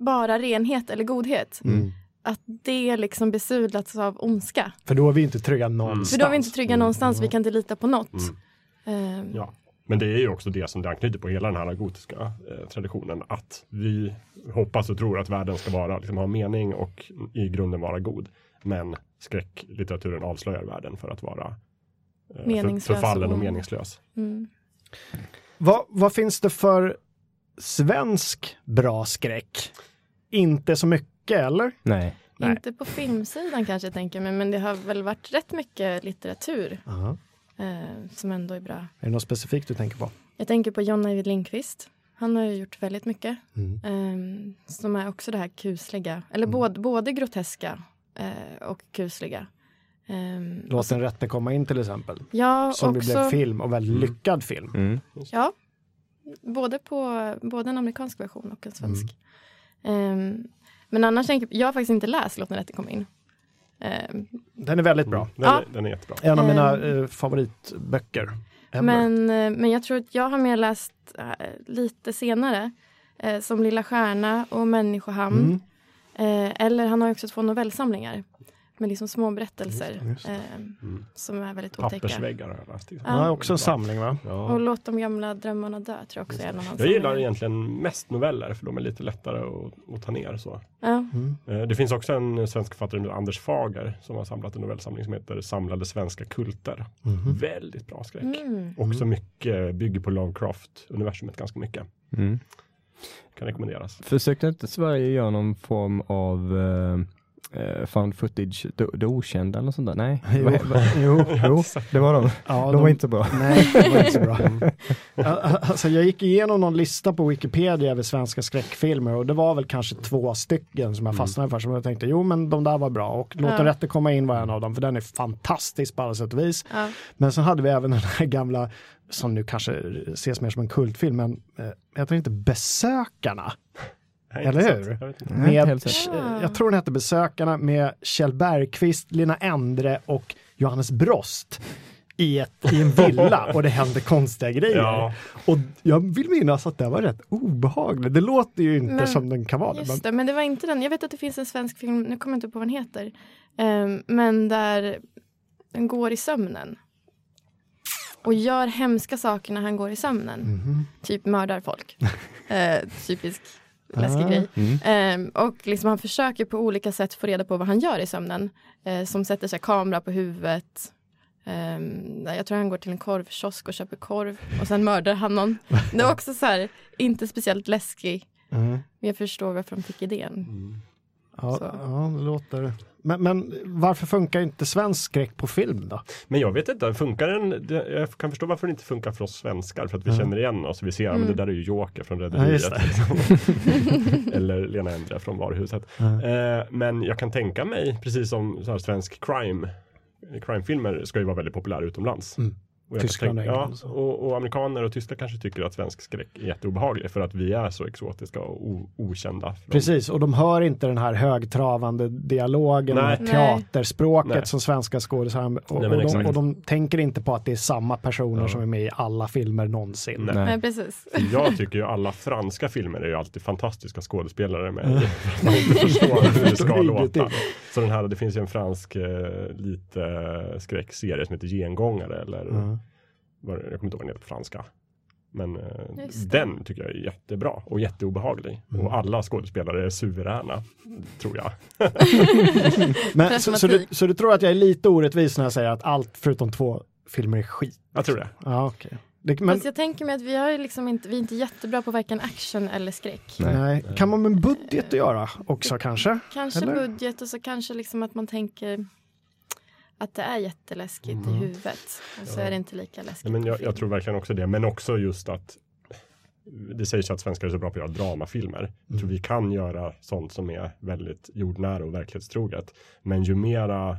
bara renhet eller godhet. Mm. Att det liksom besudlats av ondska. För då är vi inte trygga någonstans. För då är vi inte trygga någonstans, vi Mm. kan inte lita på något. Mm. Ehm, Ja. Men det är ju också det som det anknyter på hela den här gotiska eh, traditionen. Att vi hoppas och tror att världen ska vara, liksom, ha mening och i grunden vara god. Men skräcklitteraturen avslöjar världen för att vara Meningslös förfallen och och- meningslös. Mm. Vad, vad finns det för svensk bra skräck? Inte så mycket eller? Nej. Nej. Inte på filmsidan kanske jag tänker mig, men det har väl varit rätt mycket litteratur eh, som ändå är bra. Är det något specifikt du tänker på? Jag tänker på John Ajvide Lindqvist. Han har ju gjort väldigt mycket. Mm. Ehm, som är också det här kusliga, eller både, både groteska eh, och kusliga. Ehm, Låt den rätte komma in till exempel. ja, Som också, blev film och väldigt Mm. lyckad film. Mm. ja, både på både en amerikansk version och en svensk. Mm. Ehm, men annars tänker jag har faktiskt inte läst Låt den rätte komma in. Ehm, Den är väldigt bra. Mm. Den, Ja. är, den är jättebra. En av mina eh, favoritböcker. ever. Men, eh, men jag tror att jag har mer läst eh, lite senare. Eh, som Lilla Stjärna och Människohamn. Mm. Eller han har också två novellsamlingar. Med liksom små berättelser. Just just. Eh, Mm. som är väldigt otäcka. Pappersväggar har jag läst. till Ja. Ja, också en samling va? Ja. Och Låt de gamla drömmarna dö tror jag också är en av hans Jag gillar samlingar. egentligen mest noveller för de är lite lättare att, att ta ner. Så. Ja. Mm. Eh, Det finns också en svensk författare, med Anders Fager, som har samlat en novellsamling som heter Samlade svenska kulter. Mhm. Väldigt bra skräck. Mm. Också mycket, bygger på Lovecraft-universumet ganska mycket. Mm. Kan rekommenderas. Försökte inte Sverige göra någon form av eh, eh, found footage, det, det okända eller sånt där? Nej, [laughs] Jo. Jo, jo, det var de. Ja, De var inte bra. Nej, det var inte så bra. [laughs] Ja, Alltså, jag gick igenom någon lista på Wikipedia över svenska skräckfilmer och det var väl kanske två stycken som jag fastnade för som jag tänkte, jo men de där var bra och Låt Ja. den rätte komma in var en av dem för den är fantastisk på alla sätt och vis. Ja. Men sen hade vi även [laughs] den här gamla, som nu kanske ses mer som en kultfilm, men eh, heter det inte Besökarna? Eller hur? Jag Med. Ah. jag tror den hette Besökarna med Kjell Bergqvist, Lina Endre och Johannes Brost i, ett, i en villa [laughs] och det hände konstiga grejer. Ja. Och jag vill minnas att det var rätt obehagligt. Det låter ju inte Men- som den kan vara. Just det, men det var inte den. Jag vet att det finns en svensk film, nu kommer jag inte på vad den heter. Ehm, men där den går i sömnen. Och gör hemska saker när han går i sömnen. Mhm. Typ mördar folk. [laughs] Eh, typisk läskig Ah. grej. Mm. Ehm, och liksom han försöker på olika sätt få reda på vad han gör i sömnen. Eh, som sätter sig kamera på huvudet. ehm, jag tror han går till en korvkiosk och köper korv och sen mördar han någon. Det var också så här, inte speciellt läskig. Mm. Men jag förstår varför de fick idén. Mm. Ja, Så. ja, det låter... Men, men varför funkar inte svensk skräck på film då? Men jag vet inte, funkar den? Jag kan förstå varför den inte funkar för oss svenskar. För att vi Mm. känner igen oss. Vi ser, ja, men det där är ju Joker från Ja, Rederiet. det. liksom. [laughs] Eller Lena Endre från Varuhuset. Ja. Eh, men jag kan tänka mig, precis som så här, svensk crime, crimefilmer ska ju vara väldigt populära utomlands. Mm. Och Tyskland tänka- och ja, England och och, och amerikaner och tyskar kanske tycker att svensk skräck är jätteobehaglig för att vi är så exotiska och o, okända. från- Precis, och de hör inte den här högtravande dialogen Nej. teaterspråket Nej. som svenska skådespelare och, Nej, och, de, och de tänker inte på att det är samma personer Ja. som är med i alla filmer någonsin. Nej. Nej. Precis. Jag tycker ju alla franska filmer är ju alltid fantastiska skådespelare med. Mm. [laughs] Man inte förstår hur det ska [laughs] låta. Så den här, det finns ju en fransk eh, lite eh, skräckserie som heter Gengångare eller Ja. Jag kommer inte ihåg vad den heter på franska. Men eh, den tycker jag är jättebra och jätteobehaglig. Mm. Och alla skådespelare är suveräna, tror jag. [laughs] Men, så, så, du, så du tror att jag är lite orättvis när jag säger att allt förutom två filmer är skit? Jag tror det. Ja, okej. Det, men, Fast jag tänker mig att vi, har liksom inte, vi är inte jättebra på varken action eller skräck. Nej. nej. Kan man med budget att göra också kanske? Kanske Eller? budget och så kanske liksom att man tänker att det är jätteläskigt i huvudet. Och så Ja. är det inte lika läskigt men jag, jag tror verkligen också det. Men också just att det sägs ju att svenskar är så bra på att göra dramafilmer. Jag tror vi kan göra sånt som är väldigt jordnära och verklighetstroget. Men ju mera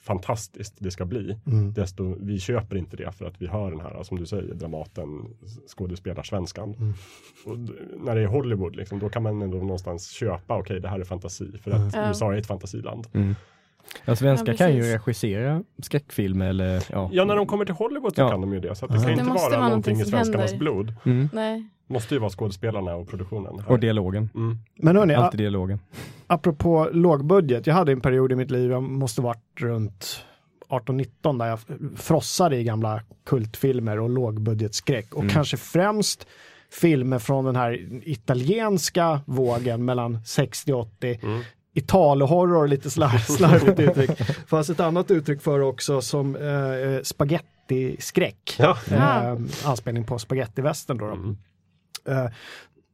fantastiskt det ska bli, Mm. desto vi köper inte det för att vi hör den här, som du säger, Dramaten skådespelar svenskan. Mm. Och när det är Hollywood, liksom, då kan man ändå någonstans köpa, okej det här är fantasi, för att Ja. USA är ett fantasiland. Mm. Ja, svenskar Ja, kan ju regissera skräckfilmer eller ja. Ja, när de kommer till Hollywood så Ja. kan de ju det. Så att det Ja. kan ju Det inte måste vara vara någonting i svenskarnas händer. blod. Mm. Nej. Måste ju vara skådespelarna och produktionen. här. Och dialogen. Mm. Men hörni, Alltid dialogen. apropå lågbudget, jag hade en period i mitt liv, jag måste varit runt 18-19 där jag frossade i gamla kultfilmer och lågbudgetskräck och Mm. kanske främst filmer från den här italienska vågen mellan 60 och 80. Mm. Italo-horror, lite slar- [laughs] slarvigt uttryck. Fanns ett annat uttryck för också som eh, spagettiskräck. Ja. Eh, anspelning på då. då. Mm. Eh,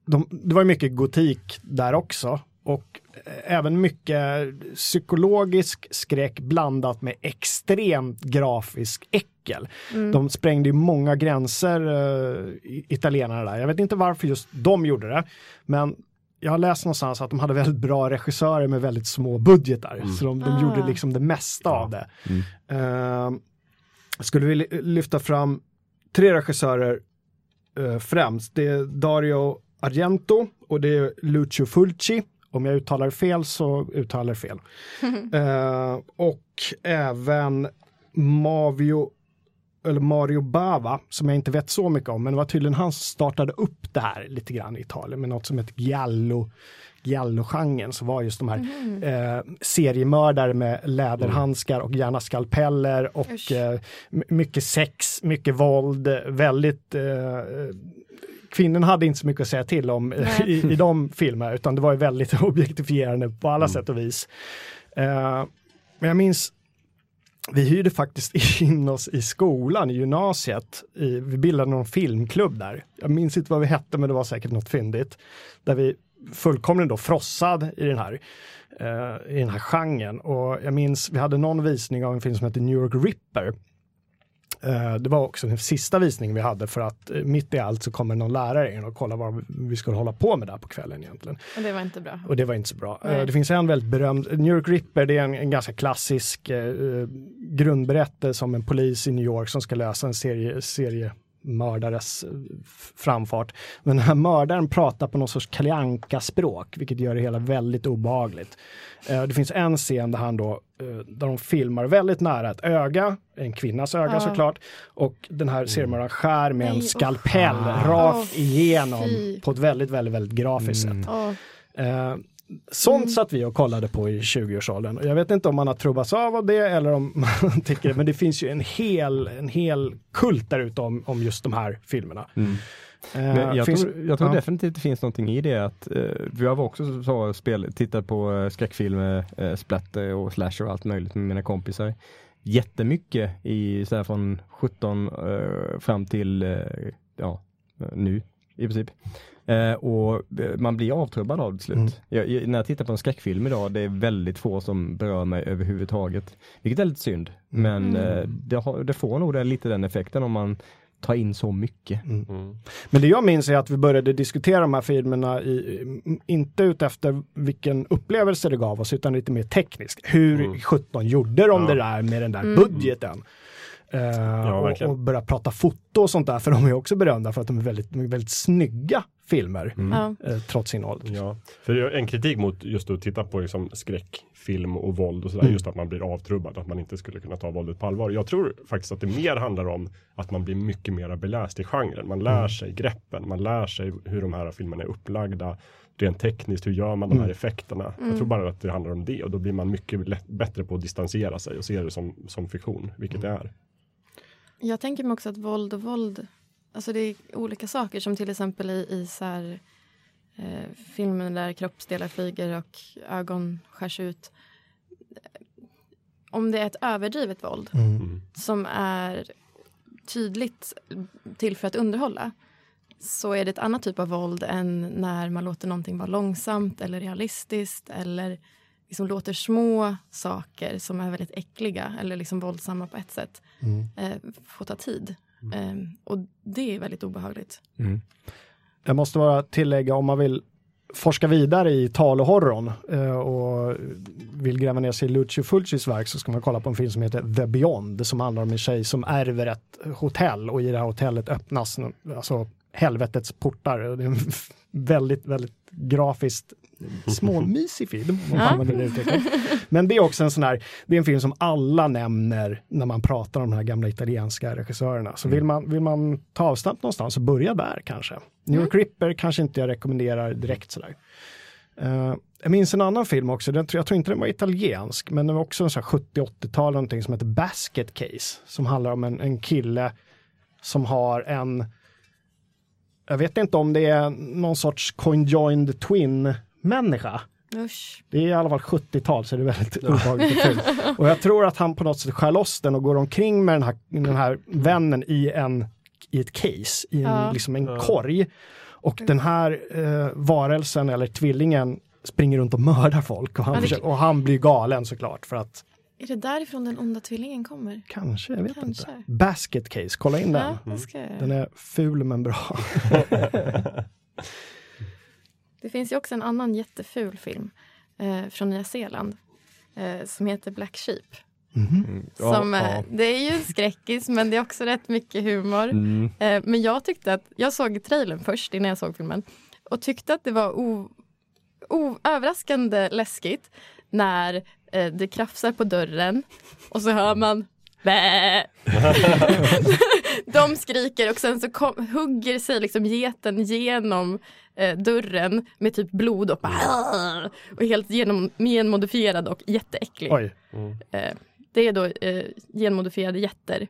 de, det var ju mycket gotik där också och eh, även mycket psykologisk skräck blandat med extremt grafisk äckel. Mm. De sprängde ju många gränser, uh, italienarna där. Jag vet inte varför just de gjorde det, men jag har läst någonstans att de hade väldigt bra regissörer med väldigt små budgetar, Mm. så de, de Ah. gjorde liksom det mesta Ja. av det. Mm. Eh, skulle vi lyfta fram tre regissörer eh, främst. Det är Dario Argento och det är Lucio Fulci. Om jag uttalar fel så uttalar jag fel. [laughs] Eh, och även Mavio eller Mario Bava som jag inte vet så mycket om men det var tydligen han som startade upp det här lite grann i Italien med något som heter Giallo Giallo-genren så var just de här Mhm. eh, seriemördare med läderhandskar och gärna skalpeller och eh, mycket sex, mycket våld, väldigt eh, Kvinnorna hade inte så mycket att säga till om eh, i, i de filmerna utan det var ju väldigt [laughs] objektifierande på alla Mm. sätt och vis. Eh, men jag minns vi hyrde faktiskt [laughs] in oss i skolan, i gymnasiet. I, vi bildade någon filmklubb där. Jag minns inte vad vi hette, men det var säkert något fyndigt. Där vi fullkomligen då frossad i den här, eh, i den här genren. Och jag minns, vi hade någon visning av en film som heter New York Ripper. Eh, det var också den sista visningen vi hade för att eh, mitt i allt så kommer någon lärare in och kollar vad vi skulle hålla på med där på kvällen egentligen. Och det var inte bra. Och det var inte så bra. Nej. Eh, Det finns en väldigt berömd, New York Ripper, det är en, en ganska klassisk eh, grundberättelse om en polis i New York som ska lösa en serie, seriemördares eh, f- framfart. Men den här mördaren pratar på någon sorts Kalle språk vilket gör det hela väldigt obehagligt. Eh, det finns en scen där han då, eh, där de filmar väldigt nära ett öga, en kvinnas öga Ja. såklart, och den här seriemördaren skär med Nej, en skalpell Ah. rakt igenom fy. på ett väldigt, väldigt, väldigt grafiskt Mm. sätt. Eh, sånt Mm. satt vi och kollade på i 20-årsåldern. Och Jag vet inte om man har trubbats av av det eller om [laughs] man tycker det, men det finns ju en hel, en hel kult där ute om, om just de här filmerna. Mm. Eh, Men jag, finns, tror, jag tror ja. definitivt det finns någonting i det att eh, vi har också så spel, tittat på eh, skräckfilmer, eh, splatter och slasher och allt möjligt med mina kompisar. jättemycket i så här från 17 eh, fram till eh, ja, nu i princip. Eh, och eh, man blir avtrubbad av det till slut. Mm. Jag, jag, när jag tittar på en skräckfilm idag, det är väldigt få som berör mig överhuvudtaget. Vilket är lite synd. Men Mm. eh, det, har, det får nog det, lite den effekten om man tar in så mycket. Mm. Men det jag minns är att vi började diskutera de här filmerna i, inte utefter vilken upplevelse det gav oss utan lite mer tekniskt. Hur Mm. 17 gjorde de Ja. det där med den där Mm. budgeten? Eh, och, verkligen. och börja prata foto och sånt där för de är också berömda för att de är väldigt, väldigt snygga filmer Ja. eh, trots innehållet. Ja, för en kritik mot just att titta på liksom skräckfilm och våld och sådär, Mm. just att man blir avtrubbad, att man inte skulle kunna ta våldet på allvar. Jag tror faktiskt att det mer handlar om att man blir mycket mer beläst i genren. Man lär Mm. sig greppen, man lär sig hur de här filmerna är upplagda. Rent tekniskt, hur gör man de här Mm. effekterna? Mm. Jag tror bara att det handlar om det och då blir man mycket lätt, bättre på att distansera sig och se det som, som fiktion, vilket det är. Jag tänker mig också att våld och våld, alltså det är olika saker som till exempel i, i så här, eh, filmen där kroppsdelar flyger och ögon skärs ut. Om det är ett överdrivet våld Mm. Som är tydligt till för att underhålla så är det ett annat typ av våld än när man låter någonting vara långsamt eller realistiskt eller liksom låter små saker som är väldigt äckliga eller liksom våldsamma på ett sätt Mm. eh, få ta tid. Eh, och det är väldigt obehagligt. Mm. Jag måste bara tillägga om man vill forska vidare i talohorrorn eh, och vill gräva ner sig i Lucio Fulcis verk så ska man kolla på en film som heter The Beyond som handlar om en tjej som ärver ett hotell och i det här hotellet öppnas alltså helvetets portar. Det är en [laughs] väldigt, väldigt grafiskt småmysig film. Om man Ja. använder det uttrycket. Men det är också en sån här, det är en film som alla nämner när man pratar om de här gamla italienska regissörerna. Så vill man, vill man ta avstamp någonstans så börja där kanske. New York Ripper kanske inte jag rekommenderar direkt sådär. Eh, jag minns en annan film också, den, tror- jag tror inte den var italiensk, men den var också en sån här 70-80-tal någonting som heter Basket Case, som handlar om en, en kille som har en, jag vet inte om det är någon sorts conjoined twin människa. Usch. Det är i alla fall 70-tal så det är väldigt obehagligt och kul. [laughs] Och jag tror att han på något sätt skär loss den och går omkring med den här, den här vännen i, en, i ett case, i en, Ja. liksom en Ja. korg. Och den här eh, varelsen eller tvillingen springer runt och mördar folk och han, Ja, det- försöker, och han blir galen såklart för att Är det därifrån den onda tvillingen kommer? kanske, jag vet Kanske. inte. Basket case, kolla in den. Ja, det ska jag Den är ful men bra. [laughs] [laughs] Det finns ju också en annan jätteful film eh, från Nya Zeeland eh, som heter Black Sheep. Mhm. Mm. Ja, Som, eh, ja. Det är ju en skräckis men det är också rätt mycket humor. Mm. Eh, men jag tyckte att, jag såg trailern först innan jag såg filmen och tyckte att det var o, o, överraskande läskigt när eh, det krafsar på dörren och så hör man Bä! [laughs] [laughs] De skriker och sen så kom, hugger sig liksom geten genom eh, dörren med typ blod och, bara, och helt genom, genmodifierad och jätteäcklig. Oj. Eh, det är då eh, genmodifierade getter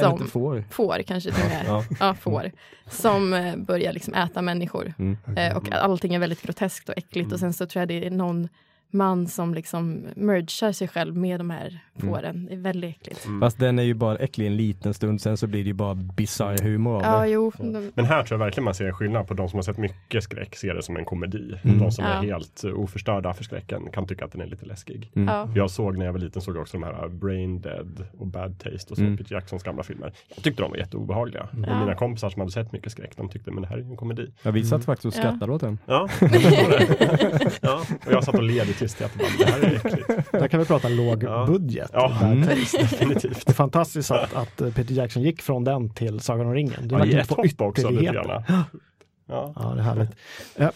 som inte får. får kanske till och med. Ja. Ja, får. Som eh, börjar liksom äta människor. Mm. Eh, och allting är väldigt groteskt och äckligt. Och sen så tror jag det är någon man som liksom mergar sig själv med de här fåren. Det är väldigt äckligt. Fast den är ju bara äcklig en liten stund, sen så blir det ju bara bisarr humor av Ja, det. jo. De, Men här tror jag verkligen man ser en skillnad på de som har sett mycket skräck ser det som en komedi. Mm. De som Ja. är helt oförstörda för skräcken kan tycka att den är lite läskig. Mm. ja. Jag såg när jag var liten såg jag också de här Brain Dead och Bad Taste och så Mm. Peter Jacksons gamla filmer. Jag tyckte de var jätteobehagliga. Och mina kompisar som hade sett mycket skräck de tyckte men det här är ju en komedi. Ja, vi satt faktiskt och Ja. skrattade åt den. Ja, jag förstår det. ja. Och jag satt och led i bara, det här är äckligt. Där kan vi prata låg Ja. budget. Ja, Mm. definitivt. Det är fantastiskt att, att Peter Jackson gick från den till Sagan om ringen. Det Ja, var ja, ett hopp också. Ja. Ja, det är härligt. Eh,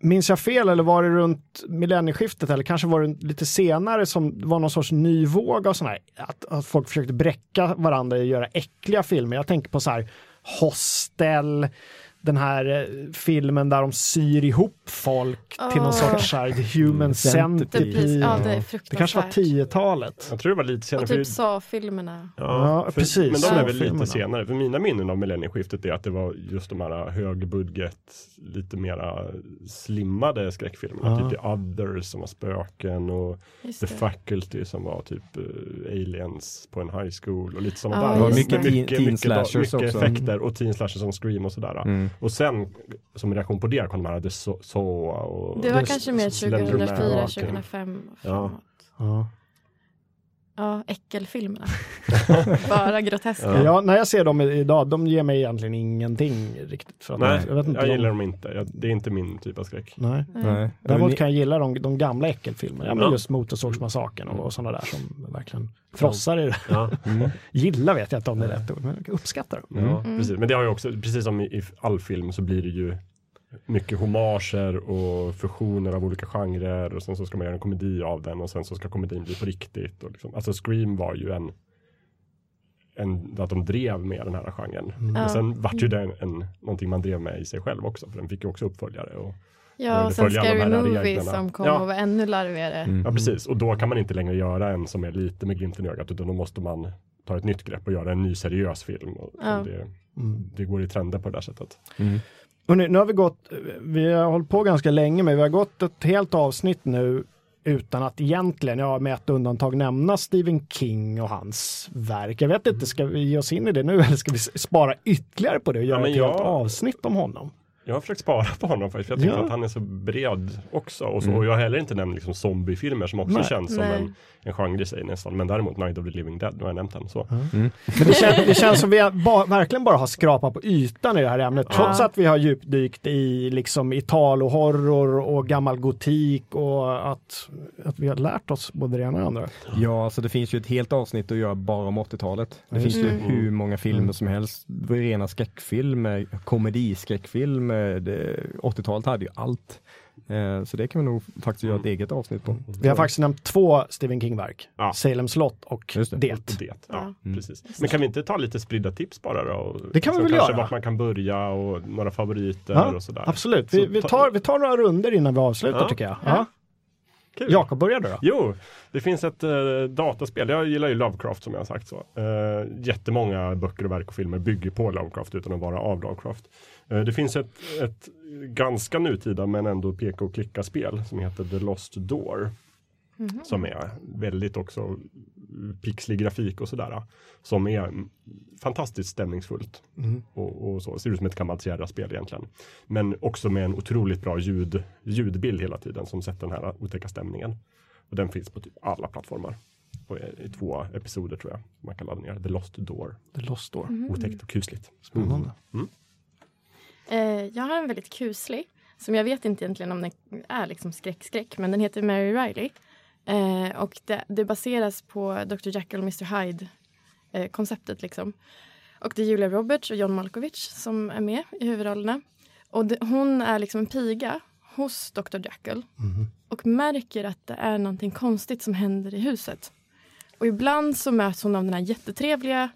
Minns jag fel eller var det runt millennieskiftet eller kanske var det lite senare som det var någon sorts ny våg av sådana här, att, att folk försökte bräcka varandra och göra äckliga filmer. Jag tänker på så här Hostel, den här eh, filmen där de syr ihop folk till någon Åh. sorts så här, the human Mm, centipede. Precis, ja, det Det kanske var 10-talet. Jag tror det var lite senare. Och för- typ sa-filmerna. Ja, för, precis. Men de är väl lite senare. För mina minnen av millennieskiftet är att det var just de här högbudget, lite mera slimmade skräckfilmerna. Ja. Typ The Others som var spöken och Just The det. Faculty som var typ eh, aliens på en high school och lite sådana Ja, där. det mycket mycket, teen- mycket, teen mycket, mycket också. effekter och teen slashers som Scream och sådär. Mm. Och sen som reaktion på det kom de här The So- Saw och Det var Det- kanske mer Slenderman, 2004, ja, 2005 och framåt. Ja. Ja, äckelfilmerna. [laughs] Bara groteska. Ja. Ja, när jag ser dem idag, de ger mig egentligen ingenting riktigt. För att Nej, jag vet inte jag de- gillar dem inte. Jag, det är inte min typ av skräck. Nej. Nej. Däremot kan jag gilla de, de gamla äckelfilmerna. Ja, men Ja. just Motorsågsmassakern och, och sådana där som verkligen frossar i det. Ja. Mm. [laughs] Gilla vet jag inte om det är rätt ord, men jag uppskattar det. Ja, Mm. precis. Men det har ju också, precis som i, i all film så blir det ju mycket homager och fusioner av olika genrer och sen så ska man göra en komedi av den och sen så ska komedin bli på riktigt. Och liksom. Alltså Scream var ju en, en att de drev med den här genren. Mm. Men Ja. sen vart ju det en, en, någonting man drev med i sig själv också för den fick ju också uppföljare. Och, Ja, och sen Scary Movie reglerna. som kom Ja. och var ännu larvigare. Mm. ja precis, och då kan man inte längre göra en som är lite med glimten i ögat utan då måste man ta ett nytt grepp och göra en ny seriös film. Och, Ja. det, Mm. det går i trender på det där sättet. Mm. Hörrni, nu har vi gått, vi har hållit på ganska länge, men vi har gått ett helt avsnitt nu utan att egentligen, ja med ett undantag, nämna Stephen King och hans verk. Jag vet inte, ska vi ge oss in i det nu eller ska vi spara ytterligare på det och göra men ett helt jag- avsnitt om honom? Jag har försökt spara på honom faktiskt, för jag tycker Ja. att han är så bred också. Och, så, Mm. och jag har heller inte nämnt liksom zombiefilmer som också Nej. känns som Nej. en, en genre i sig nästan. Men däremot Night of the Living Dead, nu har jag nämnt den. Så. Men det, kän, det känns som vi ba, verkligen bara har skrapat på ytan i det här ämnet, trots Ja. att vi har djupdykt i liksom Italo-horror och gammal gotik och att, att vi har lärt oss både det ena och det andra. Ja, alltså det finns ju ett helt avsnitt att göra bara om 80-talet. Det finns ju hur många filmer Mm. som helst. Rena skräckfilmer, komediskräckfilmer. Det- 80-talet hade ju allt. Eh, så det kan vi nog faktiskt göra ett eget avsnitt på. Vi har faktiskt nämnt två Stephen King-verk, Ja. Salem slott och Just det. det. Det. Ja. Mm. precis. Men kan vi inte ta lite spridda tips bara då? Och Det kan vi så väl kanske göra. vart man kan börja och några favoriter Ja, och sådär. Absolut, vi, vi, ta- tar, vi tar några runder innan vi avslutar Ja. tycker jag. Kul. Jakob, börjar du då? Jo, det finns ett eh, dataspel. Jag gillar ju Lovecraft som jag har sagt så. Eh, jättemånga böcker och verk och filmer bygger på Lovecraft utan att vara av Lovecraft. Eh, det finns ett, ett ganska nutida men ändå peka och klicka spel som heter The Lost Door. Mhm. Som är väldigt också pixlig grafik och sådär. Som är fantastiskt stämningsfullt. Mm. Och, och så. Ser ut som ett gammalt Sierra-spel egentligen. Men också med en otroligt bra ljud, ljudbild hela tiden som sätter den här otäcka stämningen. Och den finns på typ alla plattformar. Och i två episoder tror jag. Man kan ladda ner. The Lost Door. The Lost Door. Mhm. Otäckt och kusligt. Spännande. Eh, jag har en väldigt kuslig, som jag vet inte egentligen om den är liksom skräck-skräck, men den heter Mary Riley. Eh, och det, det baseras på Dr. Jekyll och Mr. Hyde-konceptet. liksom. Och det är Julia Roberts och John Malkovich som är med i huvudrollerna. Och det, hon är liksom en piga hos Dr. Jekyll Mhm. och märker att det är någonting konstigt som händer i huset. Och ibland så möts hon av den här jättetrevliga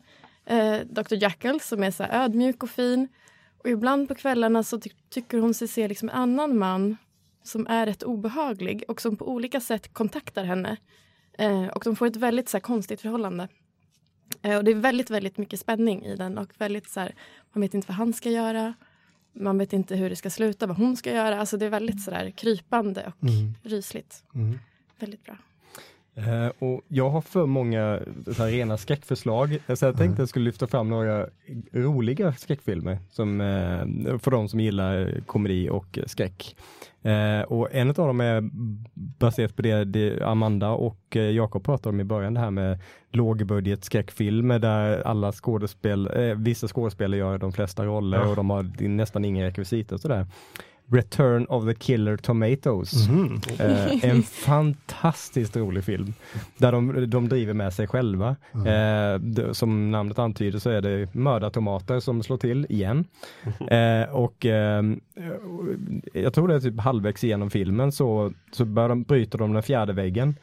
eh, Dr. Jekyll som är så ödmjuk och fin. Och ibland på kvällarna så ty- tycker hon sig se liksom en annan man som är rätt obehaglig och som på olika sätt kontaktar henne. Eh, och de får ett väldigt så här, konstigt förhållande. Eh, och det är väldigt, väldigt mycket spänning i den och väldigt så här, man vet inte vad han ska göra. Man vet inte hur det ska sluta, vad hon ska göra. Alltså det är väldigt så där krypande och Mm. rysligt. Mm. Väldigt bra. Eh, och jag har för många så här, rena skräckförslag, så jag tänkte jag skulle lyfta fram några roliga skräckfilmer som, eh, för de som gillar komedi och skräck. Eh, och en av dem är baserat på det, det Amanda och eh, Jakob pratade om i början, det här med lågbudget skräckfilmer där alla skådespel, eh, vissa skådespelare gör de flesta roller Ja. och de har nästan inga rekvisita och sådär. Return of the Killer Tomatoes. Mhm. Eh, en fantastiskt rolig film. Där de, de driver med sig själva. Eh, det, som namnet antyder så är det mördartomater som slår till igen. Eh, och eh, jag tror det är typ halvvägs igenom filmen så, så börjar de, bryter de den fjärde väggen.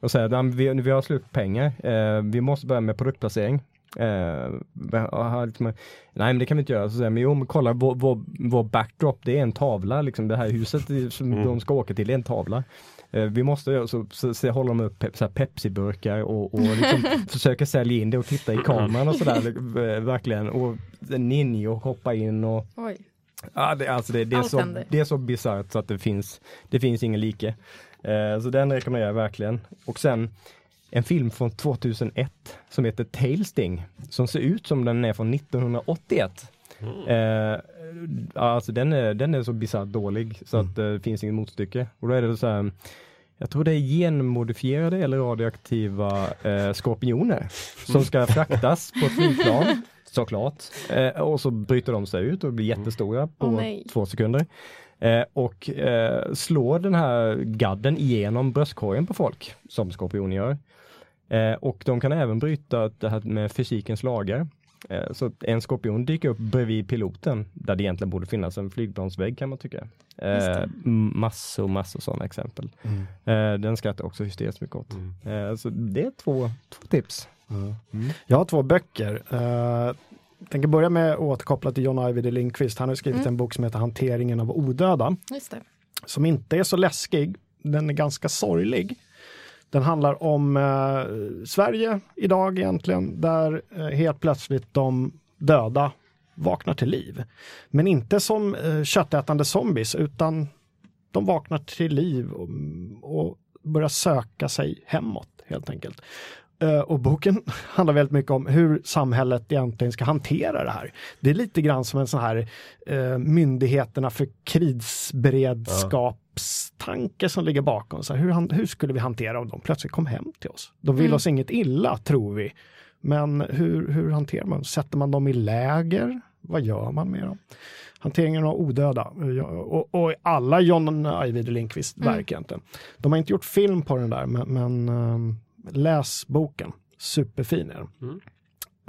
Och säger att vi, vi har slut pengar. Eh, vi måste börja med produktplacering. Eh, liksom, nej men det kan vi inte göra. Så säger, men jo men kolla vår, vår, vår backdrop det är en tavla liksom. Det här huset som mm. de ska åka till det är en tavla. Eh, vi måste, så, så, så håller de upp pe Pepsi-burkar och, och liksom [laughs] försöker sälja in det och titta i kameran och sådär. Eh, verkligen. Och Ninjo hoppa in och Oj. Ja, det, alltså det, det, är så, det är så bisarrt så att det finns, det finns ingen like. Eh, så den rekommenderar jag verkligen. Och sen en film från 2001 som heter Tailsting som ser ut som den är från 1981. Mm. Eh, alltså den är, den är så bisarrt dålig så att mm. det finns inget motstycke. Och då är det så här, jag tror det är genmodifierade eller radioaktiva eh, skorpioner som ska fraktas på ett flygplan [laughs] såklart. Eh, och så bryter de sig ut och blir jättestora på oh, två sekunder. Eh, och eh, slår den här gadden igenom bröstkorgen på folk, som skorpioner gör. Eh, och de kan även bryta det här med fysikens lagar. Eh, så en skorpion dyker upp bredvid piloten där det egentligen borde finnas en flygplansvägg kan man tycka. Eh, massor, massor sådana exempel. Mm. Eh, den skrattar också hysteriskt mycket åt. Mm. så det är två, två tips. Mm. Jag har två böcker. Uh, tänker börja med att återkoppla till John Ajvide Lindqvist. Han har skrivit mm. en bok som heter Hanteringen av odöda. Som inte är så läskig. Den är ganska sorglig. Den handlar om eh, Sverige idag egentligen, där eh, helt plötsligt de döda vaknar till liv. Men inte som eh, köttätande zombies, utan de vaknar till liv och, och börjar söka sig hemåt helt enkelt. Uh, och boken [laughs] handlar väldigt mycket om hur samhället egentligen ska hantera det här. Det är lite grann som en sån här uh, myndigheterna för krisberedskapstanke som ligger bakom. Så här, hur, hur, skulle vi hantera om de plötsligt kom hem till oss? De vill mm. oss inget illa, tror vi. Men hur, hur hanterar man? Sätter man dem i läger? Vad gör man med dem? Hanteringen av odöda och, och alla John Ajvide Lindqvist mm. verk egentligen. De har inte gjort film på den där, men, men um, läs boken. Superfin är den. Mm.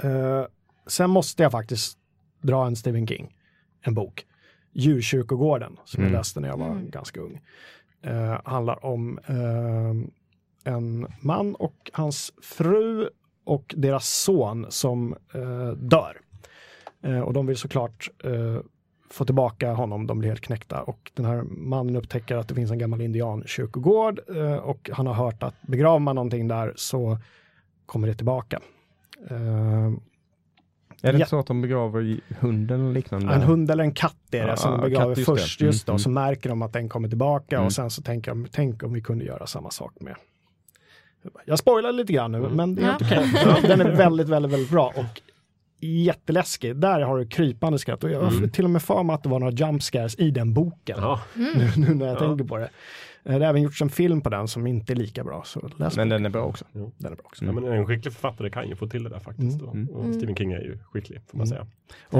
Uh, sen måste jag faktiskt dra en Stephen King, en bok. Djurkyrkogården, som mm. jag läste när jag var mm. ganska ung. Uh, handlar om uh, en man och hans fru och deras son som dör. och de vill såklart få tillbaka honom, de blir helt knäckta och den här mannen upptäcker att det finns en gammal indiankyrkogård eh, och han har hört att begraver man någonting där så kommer det tillbaka. Eh, är det inte så att de begraver hunden eller liknande? En hund eller en katt är det ah, som de begraver katt, först. Det. Just då, mm, så mm. märker de att den kommer tillbaka mm. och sen så tänker de, tänk om vi kunde göra samma sak med jag spoilar lite grann nu, mm. men det är ja. okej. Okay. [laughs] Den är väldigt, väldigt, väldigt bra och jätteläskig. Där har du krypande skratt och jag har mm. till och med för mig att det var några jump scares i den boken. Ja. Mm. [laughs] Nu, nu, när jag ja. tänker på det. Det har även gjorts en film på den som inte är lika bra. Så läs men den är bra också. Jo. Den är bra också. Ja, men en skicklig författare kan ju få till det där faktiskt. Mm. Och mm. Stephen King är ju skicklig får man mm. säga.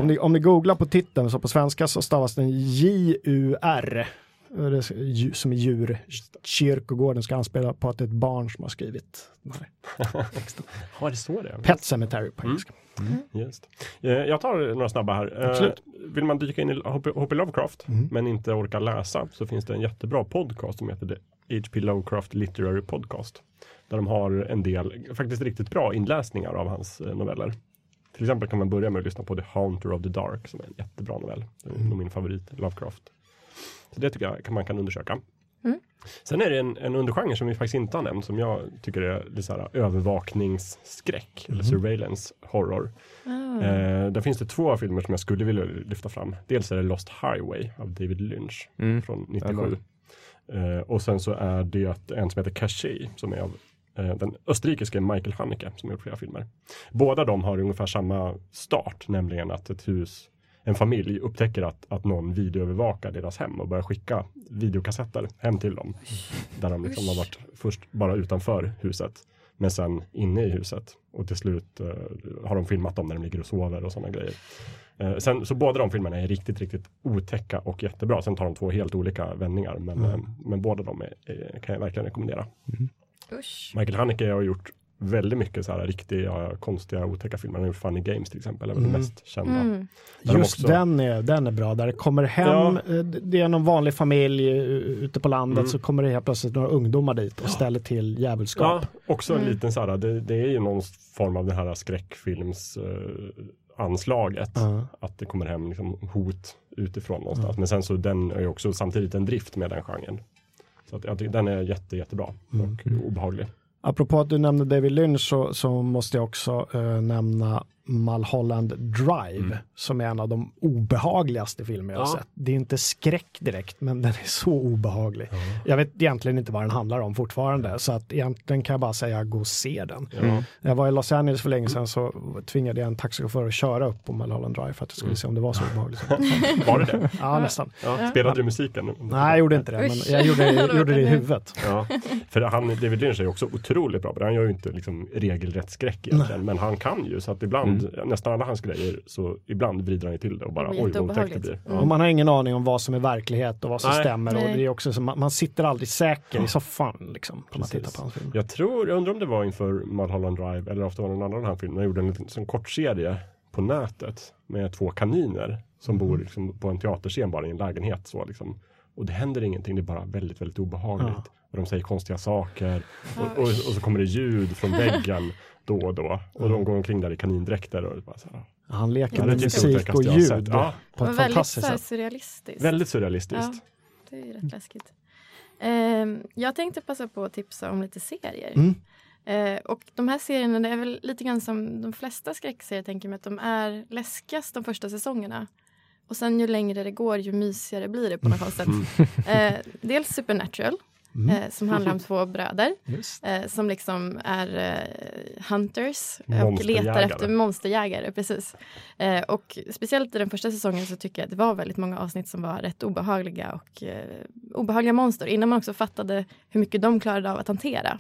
Om ni, om ni googlar på titeln så på svenska så stavas den J-U-R som är djur. Kyrkogården ska anspela på att det är ett barn som har skrivit den här texten. Har det så det? Pet Cemetery på engelska. Mm. Mm. Just. Eh, jag tar några snabba här. Eh, Absolut. Vill man dyka in i H.P. Lovecraft mm. men inte orka läsa så finns det en jättebra podcast som heter The H.P. Lovecraft Literary Podcast. Där de har en del faktiskt riktigt bra inläsningar av hans eh, noveller. Till exempel kan man börja med att lyssna på The Haunter of the Dark som är en jättebra novell. Det är mm. min favorit, Lovecraft. Så det tycker jag kan man kan undersöka. Mm. Sen är det en, en undergenre som vi faktiskt inte har nämnt som jag tycker är lite så här, övervakningsskräck mm. eller surveillance horror. Mm. Eh, där finns det två filmer som jag skulle vilja lyfta fram. Dels är det Lost Highway av David Lynch mm. från 97. Eh, och sen så är det en som heter Caché som är av eh, den österrikiske Michael Haneke som har gjort flera filmer. Båda de har ungefär samma start, nämligen att ett hus en familj upptäcker att, att någon videoövervakar deras hem och börjar skicka videokassetter hem till dem. Där de liksom har varit först bara utanför huset men sen inne i huset och till slut uh, har de filmat dem när de ligger och sover och sådana grejer. Uh, sen, så båda de filmerna är riktigt, riktigt otäcka och jättebra. Sen tar de två helt olika vändningar men, mm. uh, men båda de är, är, kan jag verkligen rekommendera. Mm. Michael Haneke har gjort väldigt mycket så här riktiga, konstiga, otäcka filmer. Han har gjort Funny Games till exempel, är väl Mm. det mest kända. Mm. Där de Just också- den, är, den är bra, där det kommer hem, Ja. eh, det är någon vanlig familj eh, ute på landet Mm. så kommer det helt plötsligt några ungdomar dit och ställer till Ja, djävulskap. också en Mm. liten så här, det, det är ju någon form av det här skräckfilms eh, anslaget. Ja. Att det kommer hem liksom, hot utifrån någonstans. Men sen så den är ju också samtidigt en drift med den genren. Så att tycker den är jätte, jättebra Mm. och obehaglig. Apropå att du nämnde David Lynch så, så måste jag också eh, nämna Mulholland Drive Mm. som är en av de obehagligaste filmer jag har Ja. sett. Det är inte skräck direkt men den är så obehaglig. Jag vet egentligen inte vad den handlar om fortfarande så att egentligen kan jag bara säga gå och se den. Ja. Mm. Jag var i Los Angeles för länge sedan så tvingade jag en taxichaufför att köra upp på Mulholland Drive för att jag skulle se om det var så obehagligt. [laughs] Var det det? Ja, nästan. Ja. Spelade du musiken? Nej, jag gjorde inte det, men jag gjorde, [laughs] gjorde det i huvudet. Ja, för han, David Lynch är också otroligt bra på det. Han gör ju inte liksom regelrätt skräck egentligen, men han kan ju så att ibland, nästan alla hans grejer, så ibland vrider han ju till det och bara Det oj vad otäckt det blir. Mm. Och man har ingen aning om vad som är verklighet och vad som Nej. stämmer. Och Nej. det är också så, man, man sitter aldrig säker i soffan liksom, när man Precis. tittar på hans film. Jag tror, jag undrar om det var inför Mulholland Drive eller ofta var det någon annan här filmen. Jag gjorde en liten sån kort serie på nätet med två kaniner som bor liksom på en teaterscen bara i en lägenhet. Så liksom. Och det händer ingenting, det är bara väldigt, väldigt obehagligt. Ja. Och de säger konstiga saker. Ja, Och, och, och så kommer det ljud från väggen då och då. Och de går omkring där i kanindräkter. Och bara så här, Han leker Ja, med musik och ljud. Ja. på ett väldigt fantastiskt sätt. surrealistiskt. väldigt surrealistiskt. Ja. Det är ju rätt läskigt. Ehm, jag tänkte passa på att tipsa om lite serier. Mm. Eh, och de här serierna det är väl lite grann som de flesta skräckserier tänker mig att de är läskigast de första säsongerna. Och sen ju längre det går ju mysigare blir det på något sätt. Eh, dels Supernatural Mm. eh, som handlar om [laughs] två bröder eh, som liksom är eh, hunters och letar efter monsterjägare. Precis. Eh, och speciellt i den första säsongen så tycker jag att det var väldigt många avsnitt som var rätt obehagliga och eh, obehagliga monster innan man också fattade hur mycket de klarade av att hantera.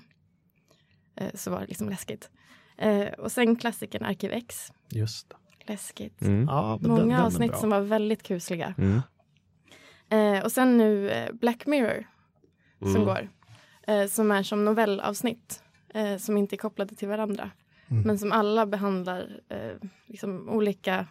Eh, så var det liksom läskigt. Eh, och sen klassikern Arkiv X. Just. Läskigt. Mm. Ja, men den- den Många avsnitt som var väldigt kusliga. Mm. Eh, och sen nu eh, Black Mirror som Mm. går. Eh, som är som novellavsnitt. Eh, som inte är kopplade till varandra. Mm. Men som alla behandlar eh, liksom olika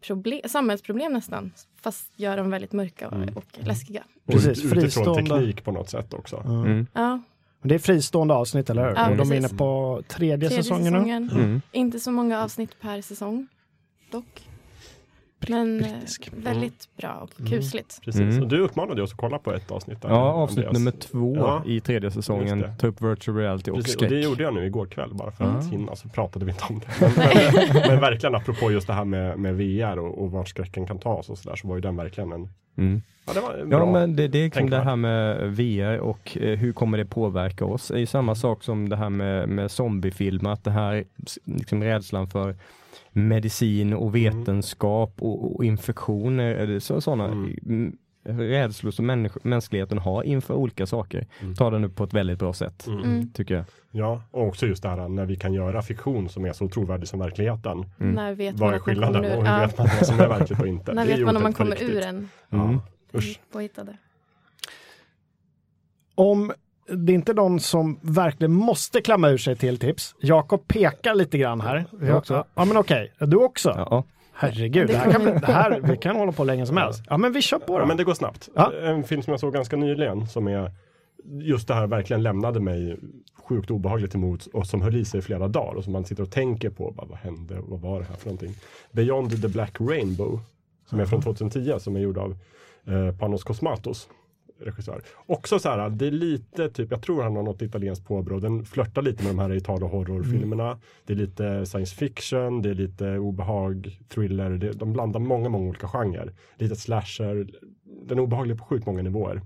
problem, samhällsproblem nästan. Fast gör dem väldigt mörka och, Mm. och läskiga. Precis, ut- utifrån teknik på något sätt också. Ja. Mm. Ja, Men Det är fristående avsnitt, eller hur? Ja, och de är inne på tredje, tredje säsongen nu. säsongen. Mm. Inte så många avsnitt per säsong. Dock. Men eh, brittisk. väldigt bra och Mm. kusligt. Precis. Mm. Och du uppmanade oss att kolla på ett avsnitt. Där, Ja, avsnitt Andreas. nummer två Ja. i tredje säsongen. Ta upp virtual reality och Precis, och skräck. det gjorde jag nu igår kväll bara för att hinna, så pratade vi inte om det. [laughs] Men, men, men verkligen apropå just det här med, med VR och, och vart skräcken kan tas och sådär så var ju den verkligen en, Mm. ja det. Ja men det, det är kring det här med VR och eh, hur kommer det påverka oss? Det är ju samma sak som det här med, med zombiefilm, att det här liksom rädslan för medicin och vetenskap och, och infektioner, eller så, sådana Mm. mm. rädslor som människ- mänskligheten har inför olika saker. Mm. Tar den upp på ett väldigt bra sätt, Mm. Mm. tycker jag. Ja, och också just det här när vi kan göra fiktion som är så trovärdig som verkligheten. Mm. När vet man Vad är skillnaden och ur, hur ja, vet man vad som är verkligt och inte? [laughs] när vet man om man kommer riktigt. ur en Mm. Ja, usch. påhittade? Om det är inte någon som verkligen måste klämma ur sig till tips. Jakob pekar lite grann här. Jag också. Ja men okej, du också? Ja. Herregud, det här kan, det här, vi kan hålla på länge som helst. Ja men vi kör på Ja, då. men det går snabbt. Ja. En film som jag såg ganska nyligen som är just det här verkligen lämnade mig sjukt obehagligt emot och som höll i sig i flera dagar och som man sitter och tänker på. Bara, vad hände? Vad var det här för någonting? Beyond the Black Rainbow som är från 2010 som är gjord av eh, Panos Cosmatos regissör. Också så här, det är lite typ, jag tror han har något italienskt påbrå. Den flörtar lite med de här Italo horrorfilmerna. Det är lite science fiction, det är lite obehag, thriller. Det, de blandar många, många olika genrer. Lite slasher. Den är obehaglig på sjukt många nivåer.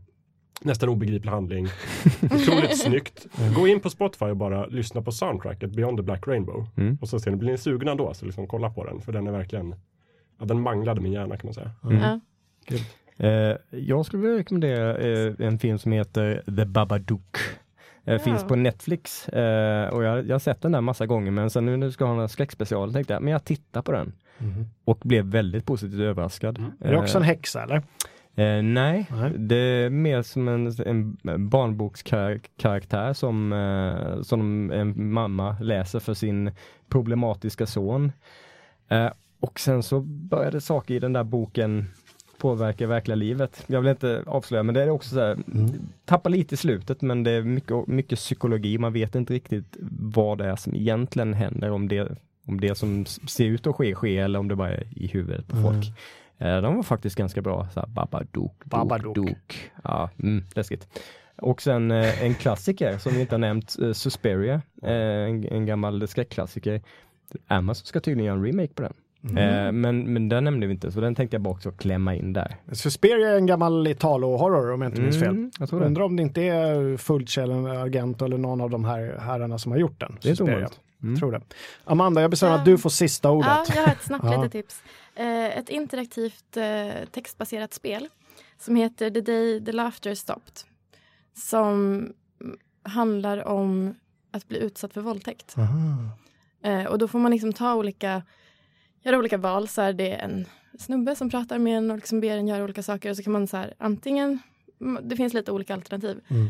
Nästan obegriplig handling. [laughs] Otroligt snyggt. Gå in på Spotify och bara lyssna på soundtracket Beyond the Black Rainbow. Mm. Och så ser ni, blir ni sugna då, så liksom kolla på den. För den är verkligen, ja, den manglade min hjärna kan man säga. Mm. Ja. Eh, jag skulle vilja rekommendera eh, en film som heter The Babadook. Eh, Ja. Finns på Netflix och jag, jag har sett den där massa gånger men sen nu när du ska ha en skräckspecial tänkte jag, men jag tittar på den Mhm. och blev väldigt positivt överraskad. Är det också en häxa eller? Eh, nej, Nej. det är mer som en, en barnbokskaraktär som, eh, som en mamma läser för sin problematiska son. Eh, och sen så började saker i den där boken påverka verkliga livet. Jag vill inte avslöja men det är också så här, tappar lite i slutet men det är mycket, mycket psykologi. Man vet inte riktigt vad det är som egentligen händer om det, om det som ser ut att ske sker eller om det bara är i huvudet på folk. Eh, de var faktiskt ganska bra. Så här, Babadook, Babadook. Dook, Dook. Ja, mm, läskigt. Och sen eh, en klassiker som vi inte har nämnt, eh, Suspiria, eh, en, en gammal skräckklassiker. Amazon ska tydligen göra en remake på den. Eh, men, men den nämnde vi inte, så den tänkte jag bara också klämma in där. Suspiria är en gammal Italo-horror om jag inte minns fel. Mm, jag tror det. Undrar om det inte är Fulci eller Argento eller någon av de här herrarna som har gjort den. Det är Suspiria. Mm. Tror det. Amanda, jag bestämmer att du får sista ordet. Ja, jag har ett snabbt [laughs] litet tips. Eh, ett interaktivt eh, textbaserat spel som heter The Day the Laughter Stopped. Som mm, handlar om att bli utsatt för våldtäkt. Eh, och då får man liksom ta olika, göra olika val. Så är det en snubbe som pratar med en och liksom ber en göra olika saker. Och så kan man så här, antingen, mm, det finns lite olika alternativ. Mm.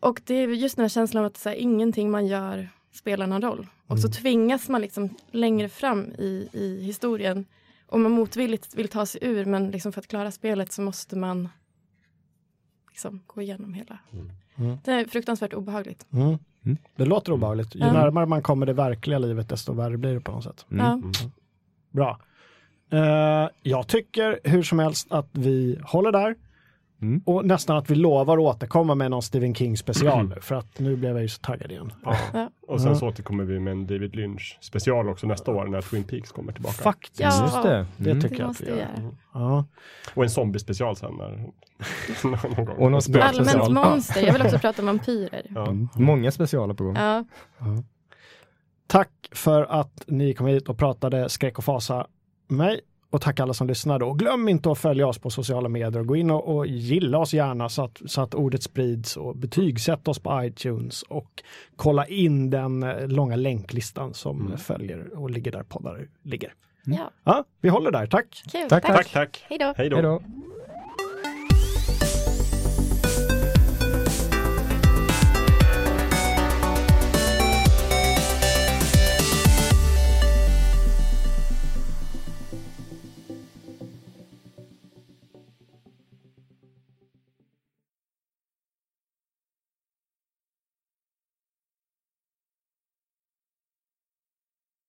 Och det är just den här känslan av att så här, ingenting man gör spelar någon roll. Och så tvingas man liksom längre fram i, i historien. Och man motvilligt vill ta sig ur men liksom för att klara spelet så måste man liksom gå igenom hela. Mm. Det är fruktansvärt obehagligt. Mm. Mm. Det låter obehagligt. Ju närmare man kommer det verkliga livet desto värre blir det på något sätt. Mm. Mm. Bra. Eh, jag tycker hur som helst att vi håller där. Mm. Och nästan att vi lovar att återkomma med någon Stephen King special nu, för att nu blev jag ju så taggad igen. Ja. Ja. Och sen så återkommer vi med en David Lynch special också nästa år när Twin Peaks kommer tillbaka. Faktiskt. Ja. Just det. Det Mm. tycker Det jag att vi gör. Ja. Och en zombie-special sen när, [laughs] någon gång. Och någon special. Allmänt monster. Jag vill också prata om vampyrer. Ja. Mm. Många specialer på gång. Ja. Tack för att ni kom hit och pratade skräck och fasa med mig. Och tack alla som lyssnade. Och glöm inte att följa oss på sociala medier och gå in och, och gilla oss gärna så att, så att ordet sprids och betygsätt oss på iTunes och kolla in den eh, långa länklistan som följer och ligger där poddar ligger. ja, Ja, vi håller där. Tack! kul. Tack, Tack. Tack, tack. Då. Då. Hej då.